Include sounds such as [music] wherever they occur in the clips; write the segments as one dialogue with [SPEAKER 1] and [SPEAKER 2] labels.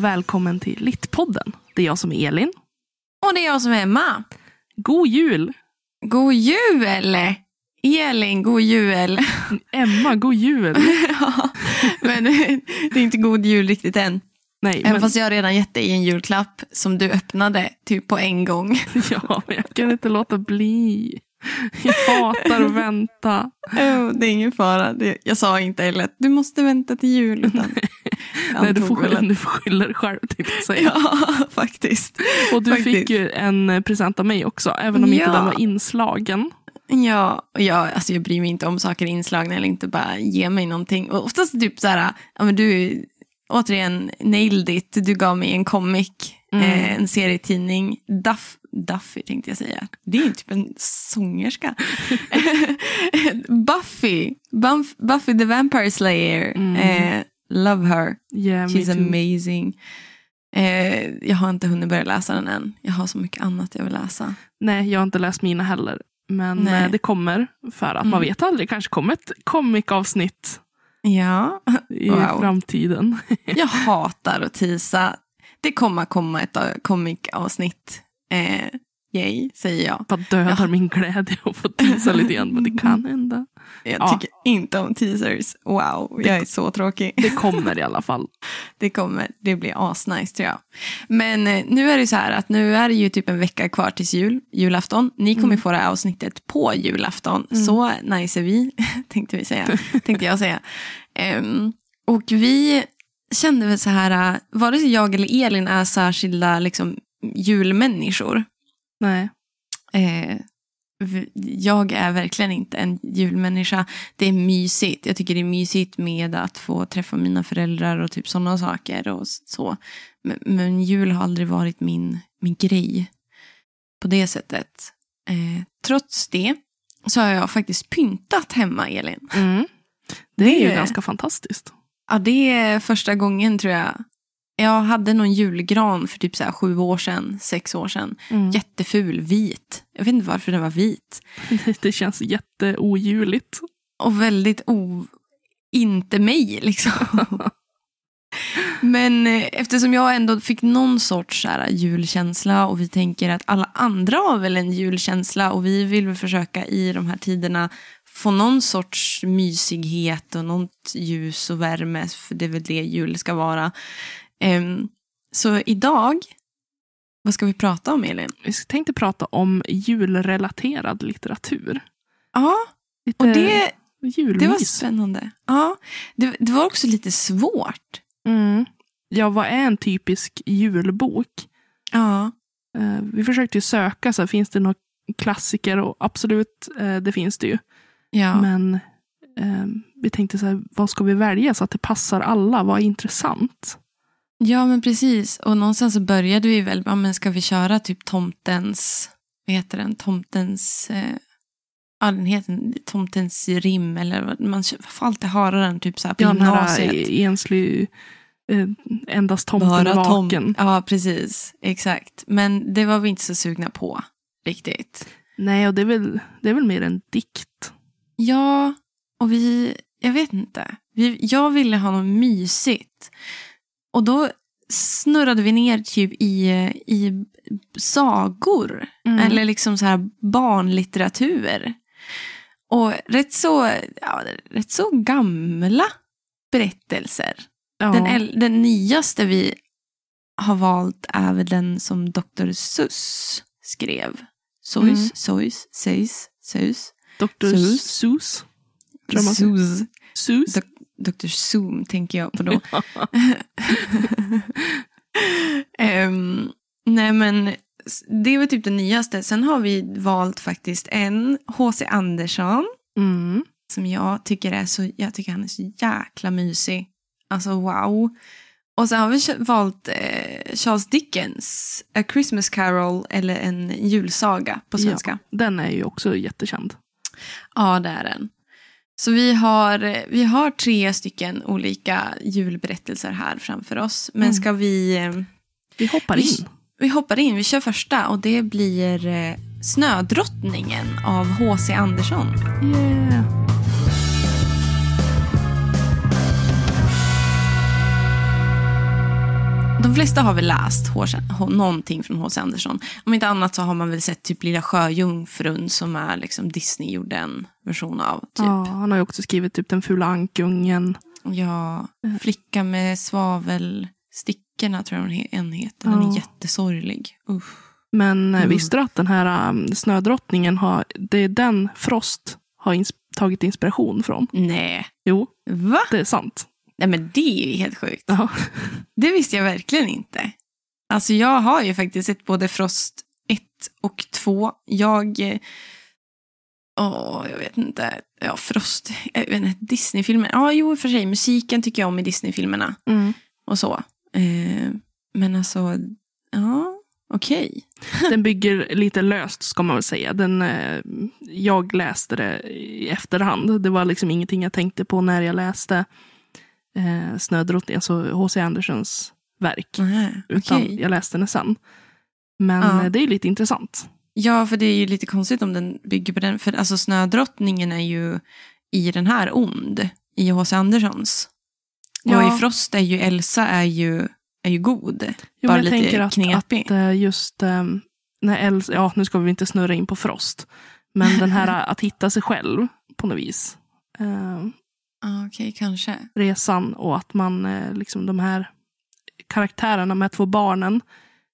[SPEAKER 1] Och välkommen till Littpodden. Det är jag som är Elin.
[SPEAKER 2] Och det är jag som är Emma.
[SPEAKER 1] God jul!
[SPEAKER 2] God jul! Elin, god jul.
[SPEAKER 1] Emma, god jul! [laughs]
[SPEAKER 2] ja, men det är inte god jul riktigt än.
[SPEAKER 1] Nej,
[SPEAKER 2] Även
[SPEAKER 1] men,
[SPEAKER 2] fast jag har redan gett dig en julklapp som du öppnade typ på en gång. [laughs]
[SPEAKER 1] ja, men jag kan inte låta bli. Jag hatar att vänta. [laughs]
[SPEAKER 2] Oh, det är ingen fara. Jag sa inte heller att du måste vänta till jul. Utan [laughs]
[SPEAKER 1] Nej, du får, skylla, du får skylla dig själv tänkte jag säga. [laughs]
[SPEAKER 2] Ja, faktiskt.
[SPEAKER 1] och du
[SPEAKER 2] faktiskt.
[SPEAKER 1] fick ju en present av mig också, även om inte
[SPEAKER 2] Ja.
[SPEAKER 1] den var inslagen.
[SPEAKER 2] Ja, jag, alltså jag bryr mig inte om saker inslagna eller inte. Bara ge mig någonting. Och oftast typ så här, ja, men du, återigen, nailed it. Du gav mig en comic,
[SPEAKER 1] Mm.
[SPEAKER 2] eh, en serietidning. Duff, Duffy tänkte jag säga. Det är ju typ en sångerska. [laughs] Buffy, Buff, Buffy the Vampire Slayer.
[SPEAKER 1] Mm.
[SPEAKER 2] Eh, love her.
[SPEAKER 1] Yeah,
[SPEAKER 2] She's amazing. Eh, jag har inte hunnit börja läsa den än. Jag har så mycket annat jag vill läsa.
[SPEAKER 1] Nej, jag har inte läst mina heller. Men eh, det kommer, för att man
[SPEAKER 2] Mm.
[SPEAKER 1] vet aldrig, kanske kommer ett comic-avsnitt
[SPEAKER 2] Ja,
[SPEAKER 1] i
[SPEAKER 2] Wow.
[SPEAKER 1] framtiden. [laughs]
[SPEAKER 2] Jag hatar att tisa. Det kommer komma ett eh, comic-avsnitt. Eh, yay, säger jag.
[SPEAKER 1] Bara dödar
[SPEAKER 2] Ja.
[SPEAKER 1] min glädje och får tisa lite grann. Men det kan [laughs] hända.
[SPEAKER 2] Jag
[SPEAKER 1] Ja.
[SPEAKER 2] tycker inte om teasers. Wow, jag är så tråkig.
[SPEAKER 1] Det kommer i alla fall. [laughs]
[SPEAKER 2] Det kommer, det blir asnice tror jag. Men eh, nu är det så här att nu är det ju typ en vecka kvar tills jul, julafton. Ni kommer få det här avsnittet på julafton. Så nice är vi, [laughs] tänkte vi säga. [laughs] tänkte jag säga. Ehm, och vi kände väl så här, eh, vare sig jag eller Elin är särskilda liksom, julmänniskor.
[SPEAKER 1] Nej.
[SPEAKER 2] Eh, jag är verkligen inte en julmänniska. Det är mysigt. Jag tycker det är mysigt med att få träffa mina föräldrar och typ sådana saker. och så. Men, men jul har aldrig varit min, min grej på det sättet. Eh, trots det så har jag faktiskt pyntat hemma, Elin.
[SPEAKER 1] Mm. Det är ju
[SPEAKER 2] Det-
[SPEAKER 1] ganska fantastiskt.
[SPEAKER 2] Ja, det är första gången tror jag. Jag hade någon julgran för typ så här sju år sedan, sex år sedan.
[SPEAKER 1] Mm.
[SPEAKER 2] Jätteful, vit. Jag vet inte varför den var vit. [laughs]
[SPEAKER 1] Det känns jätteojuligt.
[SPEAKER 2] Och väldigt o... Inte mig liksom. [laughs] Men eh, eftersom jag ändå fick någon sorts så här, julkänsla och vi tänker att alla andra har väl en julkänsla och vi vill väl försöka i de här tiderna få någon sorts mysighet och något ljus och värme, för det är väl det jul ska vara. Ehm, så idag, vad ska vi prata om Elin?
[SPEAKER 1] Vi tänkte prata om julrelaterad litteratur.
[SPEAKER 2] Ja,
[SPEAKER 1] Lite
[SPEAKER 2] och det,
[SPEAKER 1] julmys.
[SPEAKER 2] det var spännande. Ja, det, det var också lite svårt.
[SPEAKER 1] Mm. Ja, vad är en typisk julbok?
[SPEAKER 2] Ja.
[SPEAKER 1] Eh, vi försökte ju söka, så här, finns det några klassiker? Och absolut, eh, det finns det ju.
[SPEAKER 2] Ja.
[SPEAKER 1] Men eh, vi tänkte så här, vad ska vi välja så att det passar alla? Vad är intressant?
[SPEAKER 2] Ja, men precis. Och någonstans så började vi väl, ja, men ska vi köra typ tomtens, vad heter den, tomtens, eh, ja, den heter tomtens rim eller vad man får alltid höra den typ så här på
[SPEAKER 1] Ja,
[SPEAKER 2] gymnasiet.
[SPEAKER 1] enslig, eh, endast tomten
[SPEAKER 2] Bara tom-
[SPEAKER 1] vaken.
[SPEAKER 2] Ja, precis. Exakt. Men det var vi inte så sugna på riktigt.
[SPEAKER 1] Nej, och det är, väl, det är väl mer en dikt.
[SPEAKER 2] Ja, och vi, jag vet inte. Vi, jag ville ha något mysigt. Och då snurrade vi ner typ i, i sagor.
[SPEAKER 1] Mm.
[SPEAKER 2] Eller liksom så här barnlitteratur. Och rätt så, ja, rätt så gamla berättelser.
[SPEAKER 1] Ja.
[SPEAKER 2] Den, den nyaste vi har valt är väl den som Dr. Suss skrev. Sois,
[SPEAKER 1] Mm.
[SPEAKER 2] sois, seis, seus.
[SPEAKER 1] Dr. Tror man säger.
[SPEAKER 2] Sus. Dr. Zoom tänker jag på då. [laughs] [laughs] Ehm, nej men det var typ det nyaste. Sen har vi valt faktiskt en H.C. Andersson.
[SPEAKER 1] Mm.
[SPEAKER 2] Som jag tycker är så, jag tycker han är så jäkla mysig. Alltså wow. Och sen har vi valt eh, Charles Dickens, A Christmas Carol eller en julsaga på svenska.
[SPEAKER 1] Den är ju också jättekänd.
[SPEAKER 2] Ja, det är den. Så vi har, vi har tre stycken olika julberättelser här framför oss. Men
[SPEAKER 1] Mm.
[SPEAKER 2] ska vi... eh,
[SPEAKER 1] Vi hoppar
[SPEAKER 2] Vi-
[SPEAKER 1] in.
[SPEAKER 2] Vi hoppar in, vi kör första och det blir eh, Snödrottningen av H.C. Andersson.
[SPEAKER 1] Yeah.
[SPEAKER 2] De flesta har väl läst någonting från H.C. Andersson. Om inte annat så har man väl sett typ Lilla Sjöjungfrun som är liksom Disney gjorde en version av. Typ.
[SPEAKER 1] Ja, han har ju också skrivit typ Den fula ankungen.
[SPEAKER 2] Ja, Flicka med svavelstickorna tror jag hon he- en heter. Den
[SPEAKER 1] Ja.
[SPEAKER 2] är jättesorglig. Usch.
[SPEAKER 1] Men eh,
[SPEAKER 2] Mm.
[SPEAKER 1] visste du att den här um, snödrottningen har, det är den Frost har ins- tagit inspiration från?
[SPEAKER 2] Nej,
[SPEAKER 1] Jo,
[SPEAKER 2] va?
[SPEAKER 1] det är sant.
[SPEAKER 2] Nej men det är ju helt sjukt.
[SPEAKER 1] Ja.
[SPEAKER 2] Det visste jag verkligen inte. Alltså jag har ju faktiskt sett både Frost 1 och 2. Jag... eh, Åh, jag vet inte. Ja, Frost. Jag vet inte, Disney-filmer. Ja, jo, för sig. Musiken tycker jag om i Disney-filmerna.
[SPEAKER 1] Mm.
[SPEAKER 2] Och så. Eh, men alltså, ja, okej. [laughs]
[SPEAKER 1] Den bygger lite löst ska man väl säga. Den, eh, jag läste det i efterhand. Det var liksom ingenting jag tänkte på när jag läste eh, Snödrottningen, alltså H.C. Andersens verk.
[SPEAKER 2] Nej,
[SPEAKER 1] Utan
[SPEAKER 2] okej.
[SPEAKER 1] jag läste den sen. Men
[SPEAKER 2] Ja.
[SPEAKER 1] eh, det är lite intressant.
[SPEAKER 2] Ja, för det är ju lite konstigt om den bygger på den. För alltså Snödrottningen är ju i den här ond. I H.C. Anderssons. Och
[SPEAKER 1] Ja.
[SPEAKER 2] i Frost är ju Elsa är ju, är ju god.
[SPEAKER 1] Jo,
[SPEAKER 2] Bara lite
[SPEAKER 1] tänker att,
[SPEAKER 2] knepig.
[SPEAKER 1] att eh, just eh, när Els, ja nu ska vi inte snurra in på Frost. Men den här [laughs] att hitta sig själv på något vis. Eh,
[SPEAKER 2] Okej, kanske.
[SPEAKER 1] resan och att man, eh, liksom de här karaktärerna med två barnen,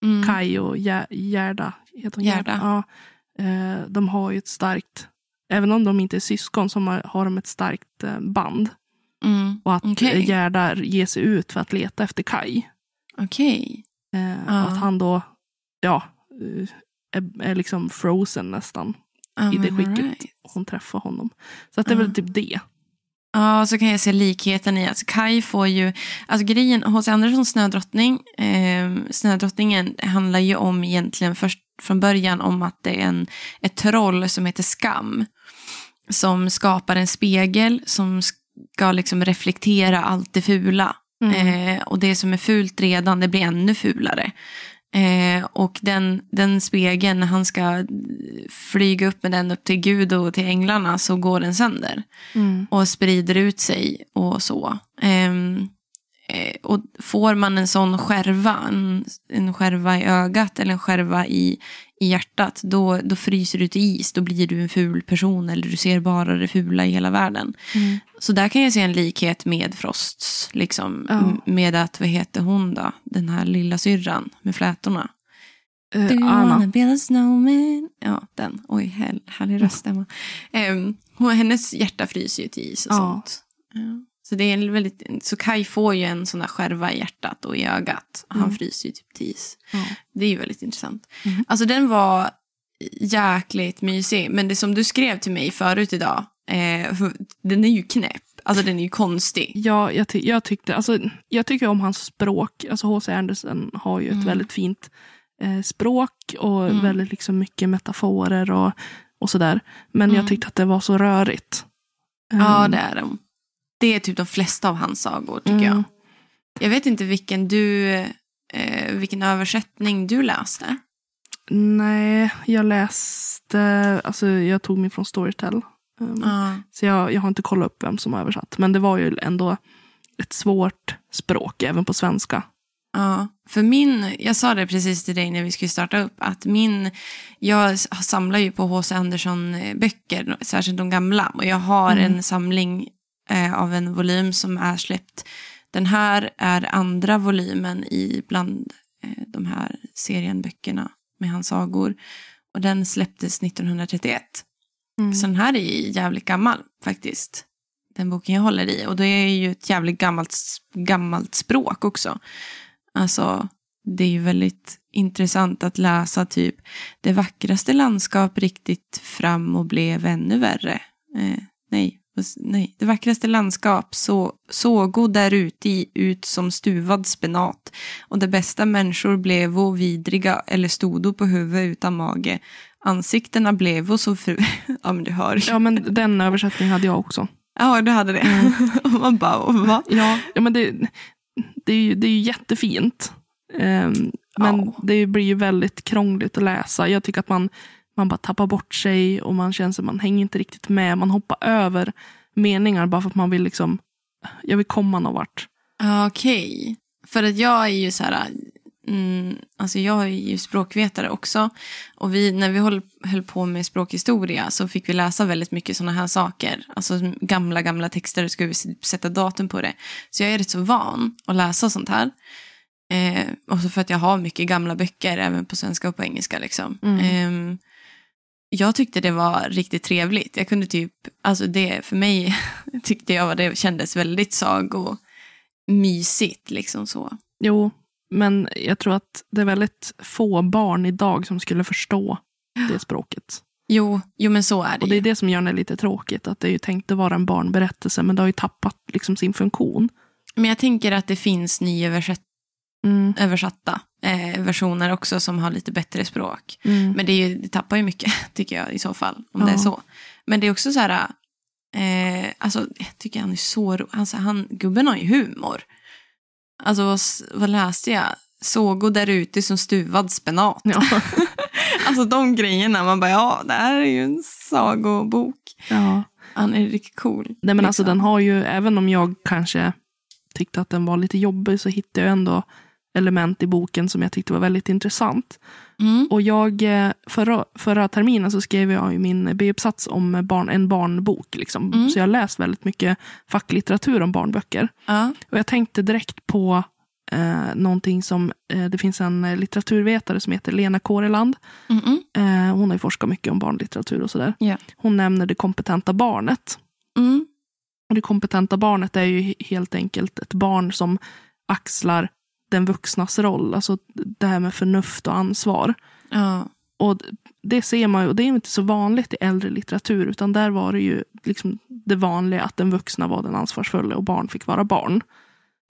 [SPEAKER 2] Mm.
[SPEAKER 1] Kai och Gerda, heter hon
[SPEAKER 2] Gerda.
[SPEAKER 1] Ja, eh, de har ju ett starkt, även om de inte är syskon, så har, de ett starkt eh, band.
[SPEAKER 2] Mm.
[SPEAKER 1] Och att okay. Gerda ger sig ut för att leta efter Kai.
[SPEAKER 2] Okej. Ja.
[SPEAKER 1] och att han då, ja, är, är liksom frozen nästan.
[SPEAKER 2] Ja,
[SPEAKER 1] I det skicket.
[SPEAKER 2] alright.
[SPEAKER 1] Hon träffar honom. Så att det är
[SPEAKER 2] Ja.
[SPEAKER 1] väl typ det.
[SPEAKER 2] Ja, så kan jag se likheten i att Kai får ju, alltså grejen, H.C. Anderssons Snödrottning, eh, Snödrottningen handlar ju om egentligen först från början om att det är en, ett troll som heter Skam. Som skapar en spegel som ska liksom reflektera allt det fula.
[SPEAKER 1] Mm.
[SPEAKER 2] Eh, och det som är fult redan, det blir ännu fulare. Eh, och den, den spegeln, när han ska flyga upp med den upp till Gud och till änglarna så går den sönder
[SPEAKER 1] Mm.
[SPEAKER 2] och sprider ut sig och så. Ehm, eh, och får man en sån skärva, en, en skärva i ögat eller en skärva i, i hjärtat, då, då fryser du till is. Då blir du en ful person eller du ser bara det fula i hela världen.
[SPEAKER 1] Mm.
[SPEAKER 2] Så där kan jag se en likhet med Frosts, liksom,
[SPEAKER 1] Ja.
[SPEAKER 2] med att, vad heter hon då, den här lilla syrran med flätorna.
[SPEAKER 1] Eh,
[SPEAKER 2] Do you
[SPEAKER 1] Anna.
[SPEAKER 2] wanna build a snowman? Ja, den. Oj, hell, härlig röst, Emma. Um, hennes hjärta fryser ju till is och
[SPEAKER 1] Ja.
[SPEAKER 2] sånt. Ja. Så, det är en väldigt, så Kai får ju en sån där skärva i hjärtat och i ögat. Han
[SPEAKER 1] Mm.
[SPEAKER 2] fryser ju typ till is.
[SPEAKER 1] Ja.
[SPEAKER 2] Det är ju väldigt intressant.
[SPEAKER 1] Mhm.
[SPEAKER 2] Alltså den var jäkligt mysig. Men det som du skrev till mig förut idag, eh, den är ju knäpp. Alltså den är ju konstig.
[SPEAKER 1] Ja, jag, ty- jag, tyckte, alltså, jag tycker om hans språk. Alltså H.C. Andersen har ju ett
[SPEAKER 2] Mm.
[SPEAKER 1] väldigt fint eh, språk och
[SPEAKER 2] Mm.
[SPEAKER 1] väldigt liksom mycket metaforer och, och sådär. Men
[SPEAKER 2] Mm.
[SPEAKER 1] jag tyckte att det var så rörigt.
[SPEAKER 2] Ja,
[SPEAKER 1] Ehm,
[SPEAKER 2] det är de. Det är typ de flesta av hans sagor, tycker
[SPEAKER 1] Mm.
[SPEAKER 2] jag. Jag vet inte vilken du, eh, vilken översättning du läste.
[SPEAKER 1] Nej, jag läste, alltså jag tog mig från Storytel. Ehm,
[SPEAKER 2] Ja.
[SPEAKER 1] Så jag, jag har inte kollat upp vem som har översatt. Men det var ju ändå ett svårt språk, även på svenska.
[SPEAKER 2] Ja, för min, jag sa det precis till dig när vi skulle starta upp, att min, jag samlar ju på H.C. Andersson-böcker, särskilt de gamla, och jag har
[SPEAKER 1] Mm.
[SPEAKER 2] en samling eh, av en volym som är släppt. Den här är andra volymen i bland eh, de här serien böckerna med hans sagor. Och den släpptes 1931.
[SPEAKER 1] Mm.
[SPEAKER 2] Så den här är ju jävligt gammal faktiskt. Den boken jag håller i. Och det är ju ett jävligt gammalt, gammalt språk också. Alltså, det är ju väldigt intressant att läsa typ det vackraste landskap riktigt fram och blev ännu värre. Eh, nej, nej, det vackraste landskap så, sågo där ute ut som stuvad spenat. Och det bästa människor blevo vidriga eller stodo på huvud utan mage. Ansiktena blevo så fru... [laughs] ja men du hör.
[SPEAKER 1] Ja, men den översättningen hade jag också.
[SPEAKER 2] Ja, du hade det. [laughs] Och man bara, va?
[SPEAKER 1] Ja, ja men det, det, är ju, det är ju jättefint. Ehm, men
[SPEAKER 2] Ja.
[SPEAKER 1] det blir ju väldigt krångligt att läsa. Jag tycker att man, man bara tappar bort sig och man känner att man hänger inte riktigt med. Man hoppar över meningar bara för att man vill liksom, jag vill komma någon vart.
[SPEAKER 2] Okej. För att jag är ju så här, mm, alltså jag är ju språkvetare också. Och vi, när vi höll, höll på med språkhistoria så fick vi läsa väldigt mycket sådana här saker. Alltså gamla, gamla texter, och skulle vi sätta datum på det. Så jag är rätt så van att läsa sånt här. Eh, också för att jag har mycket gamla böcker, även på svenska och på engelska. Liksom.
[SPEAKER 1] Mm.
[SPEAKER 2] Eh, jag tyckte det var riktigt trevligt. Jag kunde typ, alltså det för mig [laughs] tyckte jag det kändes väldigt sagomysigt liksom så.
[SPEAKER 1] Jo, men jag tror att det är väldigt få barn idag som skulle förstå det språket.
[SPEAKER 2] Jo, jo men så är det
[SPEAKER 1] Och det är det som gör det lite tråkigt. Att det är ju tänkt att vara en barnberättelse, men det har ju tappat liksom sin funktion.
[SPEAKER 2] Men jag tänker att det finns nyöversatt,
[SPEAKER 1] Mm.
[SPEAKER 2] översatta eh, versioner också som har lite bättre språk.
[SPEAKER 1] Mm.
[SPEAKER 2] Men det, är ju, det tappar ju mycket, [laughs] tycker jag i så fall, om det
[SPEAKER 1] Ja.
[SPEAKER 2] är så. Men det är också så här, eh, alltså, jag tycker han är så ro- alltså, han, Gubben har ju humor. Alltså, vad, vad läste jag? Sågo där ute som stuvad spenat.
[SPEAKER 1] Ja. [laughs]
[SPEAKER 2] Alltså de grejerna, man bara, ja, det här är ju en sagobok.
[SPEAKER 1] ja.
[SPEAKER 2] Han är riktigt cool.
[SPEAKER 1] Nej, men alltså
[SPEAKER 2] liksom.
[SPEAKER 1] den har ju, även om jag kanske tyckte att den var lite jobbig, så hittade jag ändå element i boken som jag tyckte var väldigt intressant.
[SPEAKER 2] Mm.
[SPEAKER 1] Och jag, eh, förra, förra terminen så skrev jag ju min B-uppsats om barn, en barnbok. Liksom.
[SPEAKER 2] Mm.
[SPEAKER 1] Så jag har läst väldigt mycket facklitteratur om barnböcker.
[SPEAKER 2] Ja.
[SPEAKER 1] Och jag tänkte direkt på eh, någonting som, eh, det finns en litteraturvetare som heter Lena Kåreland.
[SPEAKER 2] Mm-mm.
[SPEAKER 1] Eh, hon har ju forskat mycket om barnlitteratur och sådär.
[SPEAKER 2] Ja.
[SPEAKER 1] Hon nämner det kompetenta barnet.
[SPEAKER 2] Mm.
[SPEAKER 1] Och det kompetenta barnet är ju he- helt enkelt ett barn som axlar den vuxnas roll. Alltså det här med förnuft och ansvar.
[SPEAKER 2] Ja.
[SPEAKER 1] Och det ser man ju, och det är inte så vanligt i äldre litteratur, utan där var det ju liksom det vanliga att den vuxna var den ansvarsfulla och barn fick vara barn.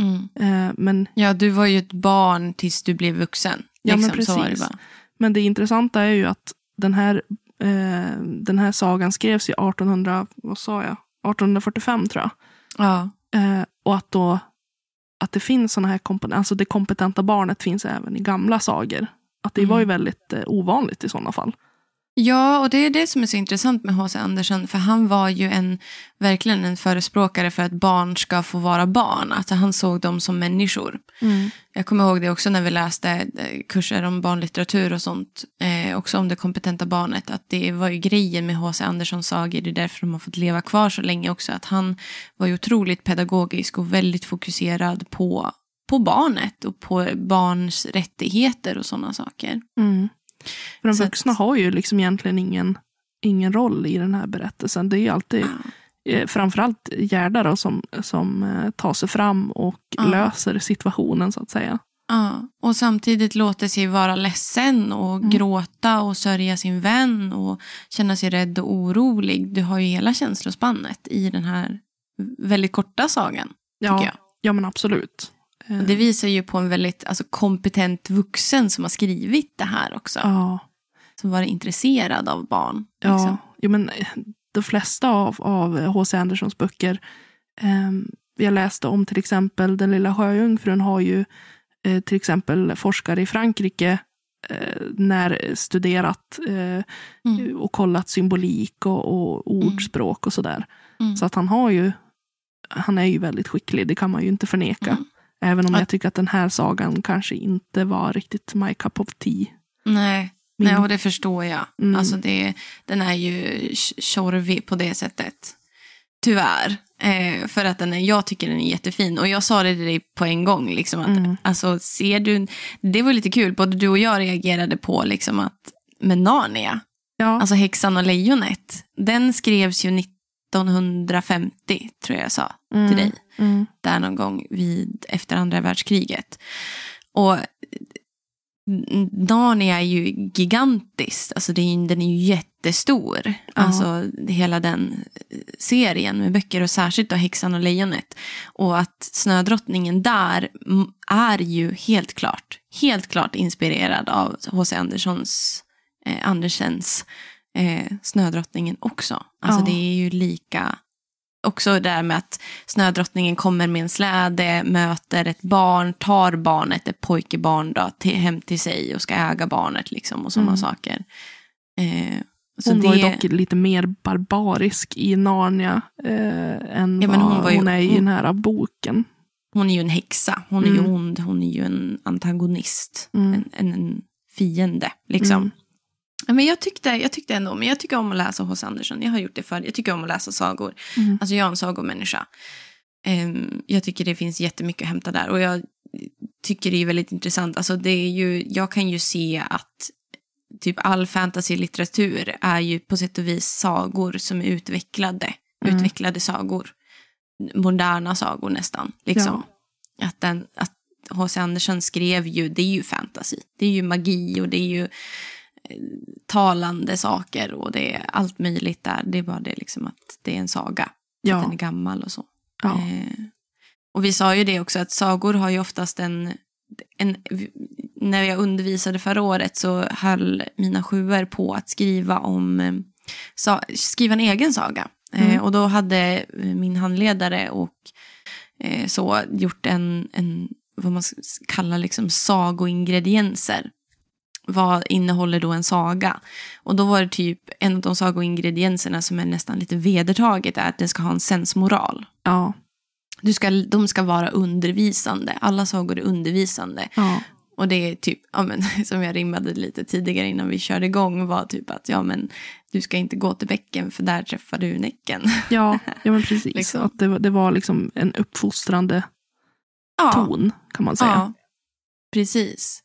[SPEAKER 2] Mm.
[SPEAKER 1] Eh, men,
[SPEAKER 2] ja, du var ju ett barn tills du blev vuxen.
[SPEAKER 1] Ja, men
[SPEAKER 2] Liksom, det
[SPEAKER 1] precis.
[SPEAKER 2] bara.
[SPEAKER 1] men det intressanta är ju att den här, eh, den här sagan skrevs ju 1800, vad sa jag? 1845 tror jag.
[SPEAKER 2] Ja.
[SPEAKER 1] Eh, och att då att det finns sådana här komponenter, alltså det kompetenta barnet finns även i gamla sagor. Att det var ju
[SPEAKER 2] Mm.
[SPEAKER 1] väldigt eh, ovanligt i sådana fall.
[SPEAKER 2] Ja, och det är det som är så intressant med H.C. Andersen. För han var ju en, verkligen en förespråkare för att barn ska få vara barn. Att han såg dem som människor. Jag kommer ihåg det också när vi läste eh, kurser om barnlitteratur och sånt. Eh, också om det kompetenta barnet. Att det var ju grejen med H.C. Anderssons sagor. Det är därför de har fått leva kvar så länge också. Att han var ju otroligt pedagogisk och väldigt fokuserad på, på barnet. Och på barns rättigheter och sådana saker.
[SPEAKER 1] Mm. För de
[SPEAKER 2] Så att-
[SPEAKER 1] vuxna har ju liksom egentligen ingen, ingen roll i den här berättelsen. Det är ju alltid eh, framförallt Gerda då, som, som eh, tar sig fram och
[SPEAKER 2] Ja.
[SPEAKER 1] löser situationen så att säga.
[SPEAKER 2] Ja, och samtidigt låter sig vara ledsen och
[SPEAKER 1] Mm.
[SPEAKER 2] gråta och sörja sin vän och känna sig rädd och orolig. Du har ju hela känslospannet i den här väldigt korta sagan.
[SPEAKER 1] Ja, ja men absolut.
[SPEAKER 2] Det visar ju på en väldigt alltså, kompetent vuxen som har skrivit det här också.
[SPEAKER 1] ja,
[SPEAKER 2] Som var intresserad av barn.
[SPEAKER 1] ja.
[SPEAKER 2] Liksom.
[SPEAKER 1] Jo, men eh, de flesta av, av H.C. Anderssons böcker eh, jag läste om till exempel Den lilla sjöjungfrun har ju eh, till exempel forskare i Frankrike eh, när studerat eh,
[SPEAKER 2] Mm.
[SPEAKER 1] och kollat symbolik och, och ordspråk och sådär.
[SPEAKER 2] Mm.
[SPEAKER 1] Så att han har ju, han är ju väldigt skicklig, det kan man ju inte förneka. Även om
[SPEAKER 2] Ja.
[SPEAKER 1] jag tycker att den här sagan kanske inte var riktigt my cup of tea.
[SPEAKER 2] Nej.
[SPEAKER 1] Min-
[SPEAKER 2] Nej, och det förstår jag.
[SPEAKER 1] Mm.
[SPEAKER 2] Alltså det, den är ju tj- tjorvig på det sättet. Tyvärr. Eh, för att den är, jag tycker den är jättefin. Och jag sa det till dig på en gång. Liksom att,
[SPEAKER 1] Mm.
[SPEAKER 2] alltså, ser du, det var lite kul, både du och jag reagerade på liksom att med Narnia,
[SPEAKER 1] Ja,
[SPEAKER 2] alltså Häxan och lejonet, den skrevs ju 1950, tror jag jag sa
[SPEAKER 1] mm,
[SPEAKER 2] till dig
[SPEAKER 1] Mm,
[SPEAKER 2] där någon gång vid, efter andra världskriget. Och Narnia är ju gigantiskt, alltså det är, den är ju jättestor. Alltså hela den eh, serien med böcker och särskilt då Häxan och lejonet. Och att Snödrottningen där är ju helt klart, helt klart inspirerad av H.C. Anderssons, eh, Andersens eh, Snödrottningen också. Alltså
[SPEAKER 1] Ja.
[SPEAKER 2] det är ju lika också där med att snödrottningen kommer med en släde, möter ett barn, tar barnet, ett pojkebarn då, till, hem till sig och ska äga barnet liksom och sådana
[SPEAKER 1] Mm.
[SPEAKER 2] saker. Eh, så
[SPEAKER 1] hon
[SPEAKER 2] det,
[SPEAKER 1] var ju dock lite mer barbarisk i Narnia eh, än
[SPEAKER 2] Ja, men
[SPEAKER 1] vad
[SPEAKER 2] hon
[SPEAKER 1] hon,
[SPEAKER 2] ju-
[SPEAKER 1] är i
[SPEAKER 2] hon-
[SPEAKER 1] den här boken.
[SPEAKER 2] hon är ju en häxa. Hon är ju
[SPEAKER 1] Mm.
[SPEAKER 2] ond. Hon är ju en antagonist.
[SPEAKER 1] Mm.
[SPEAKER 2] En, en, en fiende, liksom. Ja, Men jag tyckte, jag tyckte ändå, men jag tycker om att läsa H.C. Andersen. Jag har gjort det förr. Jag tycker om att läsa sagor.
[SPEAKER 1] Mm.
[SPEAKER 2] Alltså jag är en sagomänniska. Ehm, jag tycker det finns jättemycket att hämta där. Och jag tycker det är väldigt intressant. Alltså det är ju, jag kan ju se att typ all fantasy-litteratur är ju på sätt och vis sagor som är utvecklade.
[SPEAKER 1] Mm.
[SPEAKER 2] Utvecklade sagor. Moderna sagor nästan. Liksom. Att, den, att H.C. Andersen skrev ju, det är ju fantasy. Det är ju magi och det är ju talande saker och det är allt möjligt där. Det är bara det liksom att det är en saga. Att den
[SPEAKER 1] Ja.
[SPEAKER 2] är gammal och så.
[SPEAKER 1] Ja.
[SPEAKER 2] Eh, och vi sa ju det också att sagor har ju oftast en, en... När jag undervisade förra året så höll mina sjuor på att skriva om... eh, Sa, skriva en egen saga. Eh,
[SPEAKER 1] Mm.
[SPEAKER 2] och då hade eh, min handledare och eh, så gjort en, en vad man ska kalla liksom sagoingredienser. Vad innehåller då en saga? Och då var det typ en av de sagoingredienserna som är nästan lite vedertaget är att den ska ha en sensmoral.
[SPEAKER 1] Ja.
[SPEAKER 2] Du ska, de ska vara undervisande. Alla sagor är undervisande.
[SPEAKER 1] Ja.
[SPEAKER 2] Och det är typ, ja, men, [laughs] som jag rimmade lite tidigare innan vi körde igång, var typ att ja, men, du ska inte gå till bäcken för där träffar du näcken.
[SPEAKER 1] Ja, ja men [laughs] precis.
[SPEAKER 2] Liksom.
[SPEAKER 1] Att det, var- det var liksom en uppfostrande
[SPEAKER 2] Ja,
[SPEAKER 1] ton, kan man säga.
[SPEAKER 2] ja precis.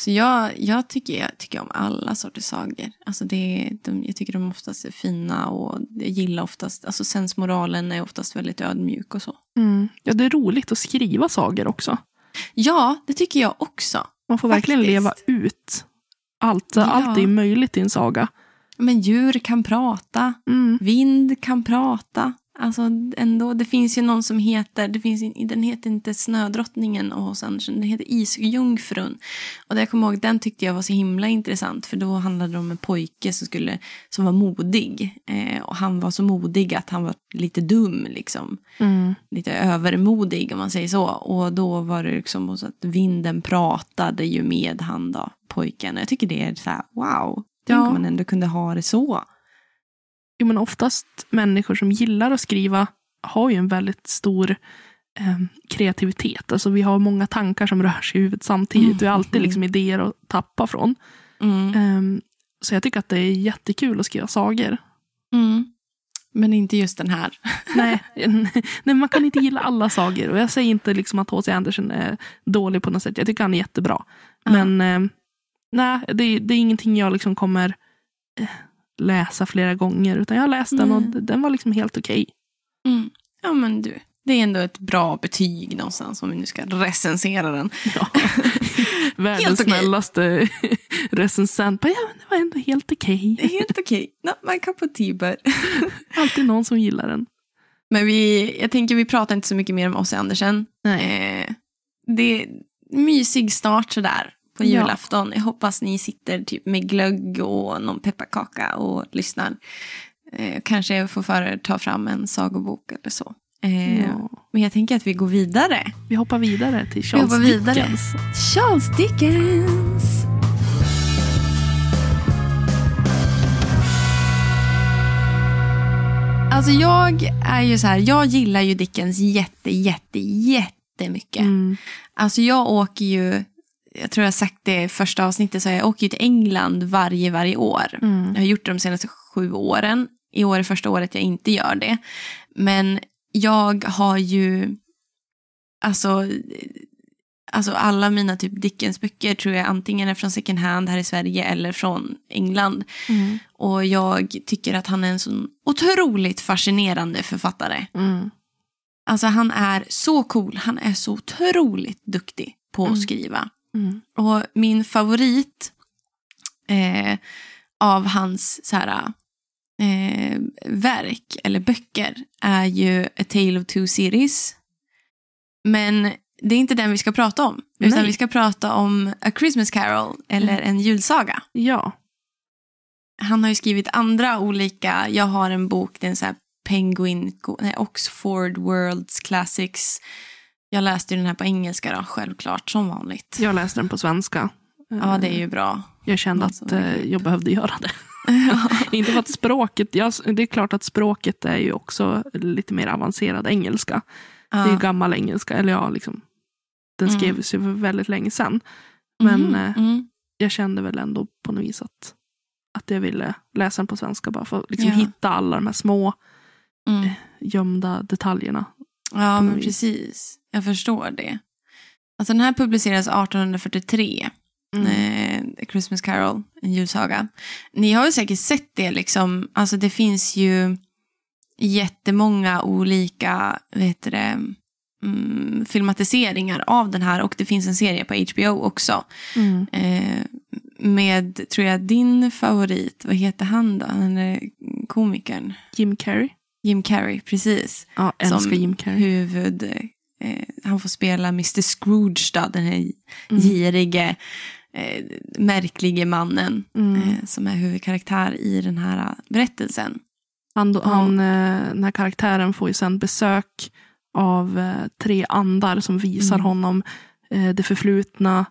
[SPEAKER 2] Så jag, jag, tycker, jag tycker om alla sorters sagor. Alltså det, de, jag tycker de oftast är fina och jag gillar oftast, alltså sensmoralen är oftast väldigt ödmjuk och så.
[SPEAKER 1] Mm. Ja, det är roligt att skriva sagor också.
[SPEAKER 2] Ja, det tycker jag också.
[SPEAKER 1] Man får verkligen
[SPEAKER 2] Faktiskt.
[SPEAKER 1] leva ut allt.
[SPEAKER 2] Ja.
[SPEAKER 1] Allt är möjligt i en saga.
[SPEAKER 2] Men djur kan prata.
[SPEAKER 1] Mm.
[SPEAKER 2] Vind kan prata. Alltså ändå, det finns ju någon som heter, det finns, in- den heter inte Snödrottningen och hos Andersen, den heter Isjungfrun. Och det jag kommer ihåg, den tyckte jag var så himla intressant för då handlade det om en pojke som, skulle, som var modig. Eh, och han var så modig att han var lite dum liksom.
[SPEAKER 1] Mm.
[SPEAKER 2] Lite övermodig om man säger så. Och då var det liksom så att vinden pratade ju med han då, pojken. Och jag tycker det är så här, wow. Tänk
[SPEAKER 1] Ja.
[SPEAKER 2] om man ändå kunde ha det så.
[SPEAKER 1] Jo, men oftast människor som gillar att skriva har ju en väldigt stor eh, kreativitet. Alltså vi har många tankar som rör sig i huvudet samtidigt.
[SPEAKER 2] Mm.
[SPEAKER 1] Vi har alltid liksom idéer att tappa från.
[SPEAKER 2] Mm.
[SPEAKER 1] Ehm, så jag tycker att det är jättekul att skriva sagor.
[SPEAKER 2] Mm. Men inte just den här. [laughs]
[SPEAKER 1] Nej, nej, man kan inte gilla alla sagor. Och jag säger inte liksom att H.C. Andersen är dålig på något sätt. Jag tycker han är jättebra. Men eh, nej, det, det är ingenting jag liksom kommer eh, läsa flera gånger. Utan jag har läst den och d- den var liksom helt okej.
[SPEAKER 2] Mm. Ja, men du. Det är ändå ett bra betyg någonstans om vi nu ska recensera den.
[SPEAKER 1] Ja. [laughs] Världens snällaste [laughs] recensent. Bara, Ja, men det var ändå helt okej.
[SPEAKER 2] Är helt okej. Not my cup of tea. [laughs]
[SPEAKER 1] Alltid någon som gillar den.
[SPEAKER 2] Men vi, jag tänker vi pratar inte så mycket mer om Ossi Andersen.
[SPEAKER 1] Nej.
[SPEAKER 2] Eh, det är mysig start sådär på
[SPEAKER 1] Ja.
[SPEAKER 2] julafton. Jag hoppas ni sitter typ med glögg och någon pepparkaka och lyssnar. Eh, kanske får för ta fram en sagobok eller så. Eh,
[SPEAKER 1] Ja.
[SPEAKER 2] Men jag tänker att vi går vidare.
[SPEAKER 1] Vi hoppar vidare till Charles
[SPEAKER 2] hoppar vidare.
[SPEAKER 1] Dickens.
[SPEAKER 2] Charles Dickens! Alltså jag är ju så här, jag gillar ju Dickens jätte, jätte, jättemycket.
[SPEAKER 1] Mm.
[SPEAKER 2] Alltså jag åker ju, jag tror jag har sagt det i första avsnittet, så jag åker ju till England varje, varje år.
[SPEAKER 1] Mm.
[SPEAKER 2] Jag har gjort det de senaste sju åren. I år är första året jag inte gör det. Men jag har ju, alltså, alltså alla mina typ Dickens-böcker tror jag antingen är från second hand här i Sverige eller från England.
[SPEAKER 1] Mm.
[SPEAKER 2] Och jag tycker att han är en så otroligt fascinerande författare.
[SPEAKER 1] Mm.
[SPEAKER 2] Alltså han är så cool, han är så otroligt duktig på att
[SPEAKER 1] Mm.
[SPEAKER 2] skriva.
[SPEAKER 1] Mm.
[SPEAKER 2] Och min favorit eh, av hans så här, eh, verk eller böcker är ju A Tale of Two Cities. Men det är inte den vi ska prata om. Utan
[SPEAKER 1] Nej.
[SPEAKER 2] vi ska prata om A Christmas Carol eller
[SPEAKER 1] Mm.
[SPEAKER 2] en julsaga.
[SPEAKER 1] Ja.
[SPEAKER 2] Han har ju skrivit andra olika, jag har en bok, det är en så här Penguin, nej, Oxford Worlds Classics. Jag läste ju den här på engelska då, självklart, som vanligt.
[SPEAKER 1] Jag läste den på svenska.
[SPEAKER 2] Ja, det är ju bra.
[SPEAKER 1] Jag kände
[SPEAKER 2] Alltså,
[SPEAKER 1] att eh, jag behövde göra det. [laughs] [laughs] Inte för att språket, jag, det är klart att språket är ju också lite mer avancerad engelska. Det är
[SPEAKER 2] Ja.
[SPEAKER 1] gammal engelska, eller ja, liksom. Den
[SPEAKER 2] Mm.
[SPEAKER 1] skrevs ju för väldigt länge sedan. Men eh,
[SPEAKER 2] mm.
[SPEAKER 1] jag kände väl ändå på något vis att, att jag ville läsa den på svenska bara för att liksom
[SPEAKER 2] Ja.
[SPEAKER 1] hitta alla de här små
[SPEAKER 2] Mm.
[SPEAKER 1] gömda detaljerna.
[SPEAKER 2] Ja, men precis. Jag förstår det. Alltså den här publicerades 1843.
[SPEAKER 1] Mm.
[SPEAKER 2] Eh, Christmas Carol, en julsaga. Ni har ju säkert sett det liksom. Alltså det finns ju jättemånga olika vet du det, mm, filmatiseringar av den här. Och det finns en serie på HBO också.
[SPEAKER 1] Mm.
[SPEAKER 2] Eh, med, tror jag, din favorit. Vad heter han då? Han är komikern.
[SPEAKER 1] Jim Carrey.
[SPEAKER 2] Jim Carrey, precis.
[SPEAKER 1] Ja, älskar
[SPEAKER 2] som
[SPEAKER 1] Jim Carrey.
[SPEAKER 2] huvud... Eh, han får spela Mr Scrooge, då, den här
[SPEAKER 1] Mm.
[SPEAKER 2] girige, eh, märklige mannen
[SPEAKER 1] Mm.
[SPEAKER 2] eh, som är huvudkaraktär i den här eh, berättelsen.
[SPEAKER 1] Han, han, eh, den här karaktären får ju sen besök av eh, tre andar som visar
[SPEAKER 2] Mm.
[SPEAKER 1] honom det förflutna,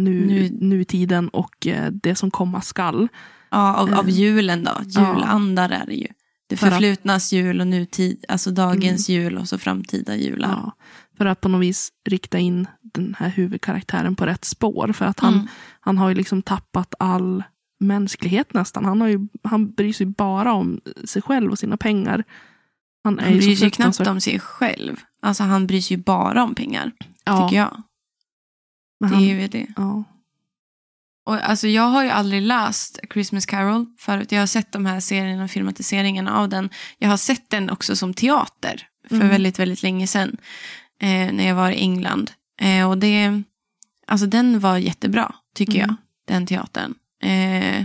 [SPEAKER 1] nu,
[SPEAKER 2] Nu-
[SPEAKER 1] nutiden och det som komma skall.
[SPEAKER 2] Ja, av, av julen då.
[SPEAKER 1] ja.
[SPEAKER 2] Julandar är det ju. Det förflutnas jul och nutid, alltså dagens jul och så framtida jular.
[SPEAKER 1] Ja, för att på något vis rikta in den här huvudkaraktären på rätt spår. För att han,
[SPEAKER 2] Mm.
[SPEAKER 1] han har ju liksom tappat all mänsklighet nästan. Han, har ju, han bryr sig bara om sig själv och sina pengar. Han
[SPEAKER 2] Han bryr sig knappt om sig själv. Alltså han bryr sig ju bara om pengar,
[SPEAKER 1] ja,
[SPEAKER 2] tycker jag.
[SPEAKER 1] men
[SPEAKER 2] Det
[SPEAKER 1] han,
[SPEAKER 2] är ju det.
[SPEAKER 1] ja.
[SPEAKER 2] Och alltså, jag har ju aldrig läst Christmas Carol förut. Jag har sett de här serierna och filmatiseringarna av den. Jag har sett den också som teater för
[SPEAKER 1] Mm.
[SPEAKER 2] väldigt, väldigt länge sedan. Eh, när jag var i England. Eh, och det, alltså den var jättebra, tycker
[SPEAKER 1] Mm.
[SPEAKER 2] jag. Den teatern. Eh,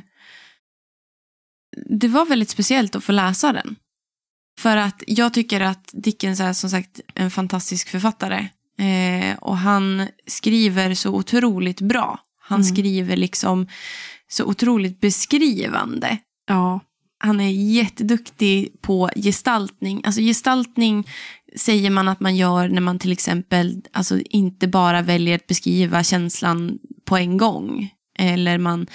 [SPEAKER 2] det var väldigt speciellt att få läsa den. För att jag tycker att Dickens är som sagt en fantastisk författare. Eh, och han skriver så otroligt bra. Han
[SPEAKER 1] Mm.
[SPEAKER 2] skriver liksom så otroligt beskrivande.
[SPEAKER 1] ja.
[SPEAKER 2] Han är jätteduktig på gestaltning. Alltså gestaltning säger man att man gör när man till exempel alltså inte bara väljer att beskriva känslan på en gång. Eller man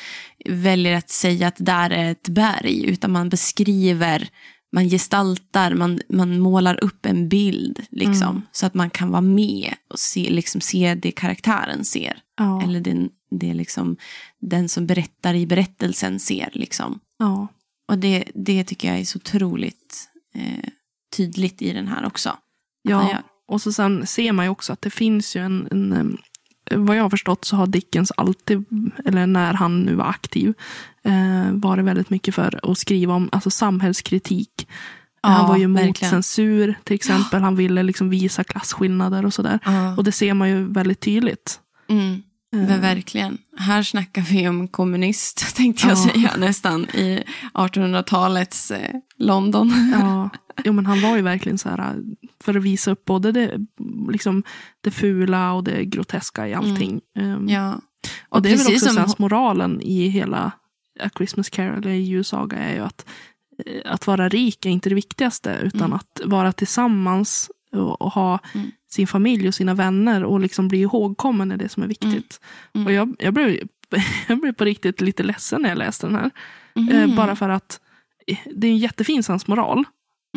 [SPEAKER 2] väljer att säga att där är ett berg. Utan man beskriver, man gestaltar, man, man målar upp en bild. Liksom,
[SPEAKER 1] Mm.
[SPEAKER 2] Så att man kan vara med och se, liksom, se det karaktären ser.
[SPEAKER 1] Ja.
[SPEAKER 2] Eller den, det liksom, den som berättar i berättelsen ser. Liksom.
[SPEAKER 1] ja.
[SPEAKER 2] Och det, det tycker jag är så otroligt eh, tydligt i den här också.
[SPEAKER 1] Ja,
[SPEAKER 2] gör.
[SPEAKER 1] och så sen ser man ju också att det finns ju en, en em, vad jag har förstått så har Dickens alltid, eller när han nu var aktiv, eh, varit väldigt mycket för att skriva om alltså, samhällskritik.
[SPEAKER 2] Ja,
[SPEAKER 1] han var ju emot
[SPEAKER 2] verkligen.
[SPEAKER 1] censur till exempel. Han ville liksom visa klasskillnader och sådär.
[SPEAKER 2] Ja.
[SPEAKER 1] Och det ser man ju väldigt tydligt.
[SPEAKER 2] Mm,
[SPEAKER 1] Eh,
[SPEAKER 2] men verkligen. Här snackar vi om kommunist, [laughs] tänkte jag
[SPEAKER 1] Ja.
[SPEAKER 2] säga nästan, i 1800-talets eh, London.
[SPEAKER 1] Ja, [laughs] jo, men han var ju verkligen så här för att visa upp både det, liksom, det fula och det groteska i allting.
[SPEAKER 2] Mm. Ja.
[SPEAKER 1] Och, det är väl också
[SPEAKER 2] som-
[SPEAKER 1] sensmoralen i hela A Christmas Carol, eller julsaga, är ju att, eh, att vara rik är inte det viktigaste, utan
[SPEAKER 2] Mm.
[SPEAKER 1] att vara tillsammans och, och ha
[SPEAKER 2] Mm.
[SPEAKER 1] Sin familj och sina vänner och liksom bli ihågkommen är det som är viktigt.
[SPEAKER 2] Mm.
[SPEAKER 1] Och jag, jag, blev, [laughs] jag blev på riktigt lite ledsen när jag läste den här. Eh, bara för att eh, det är en jättefin sensmoral.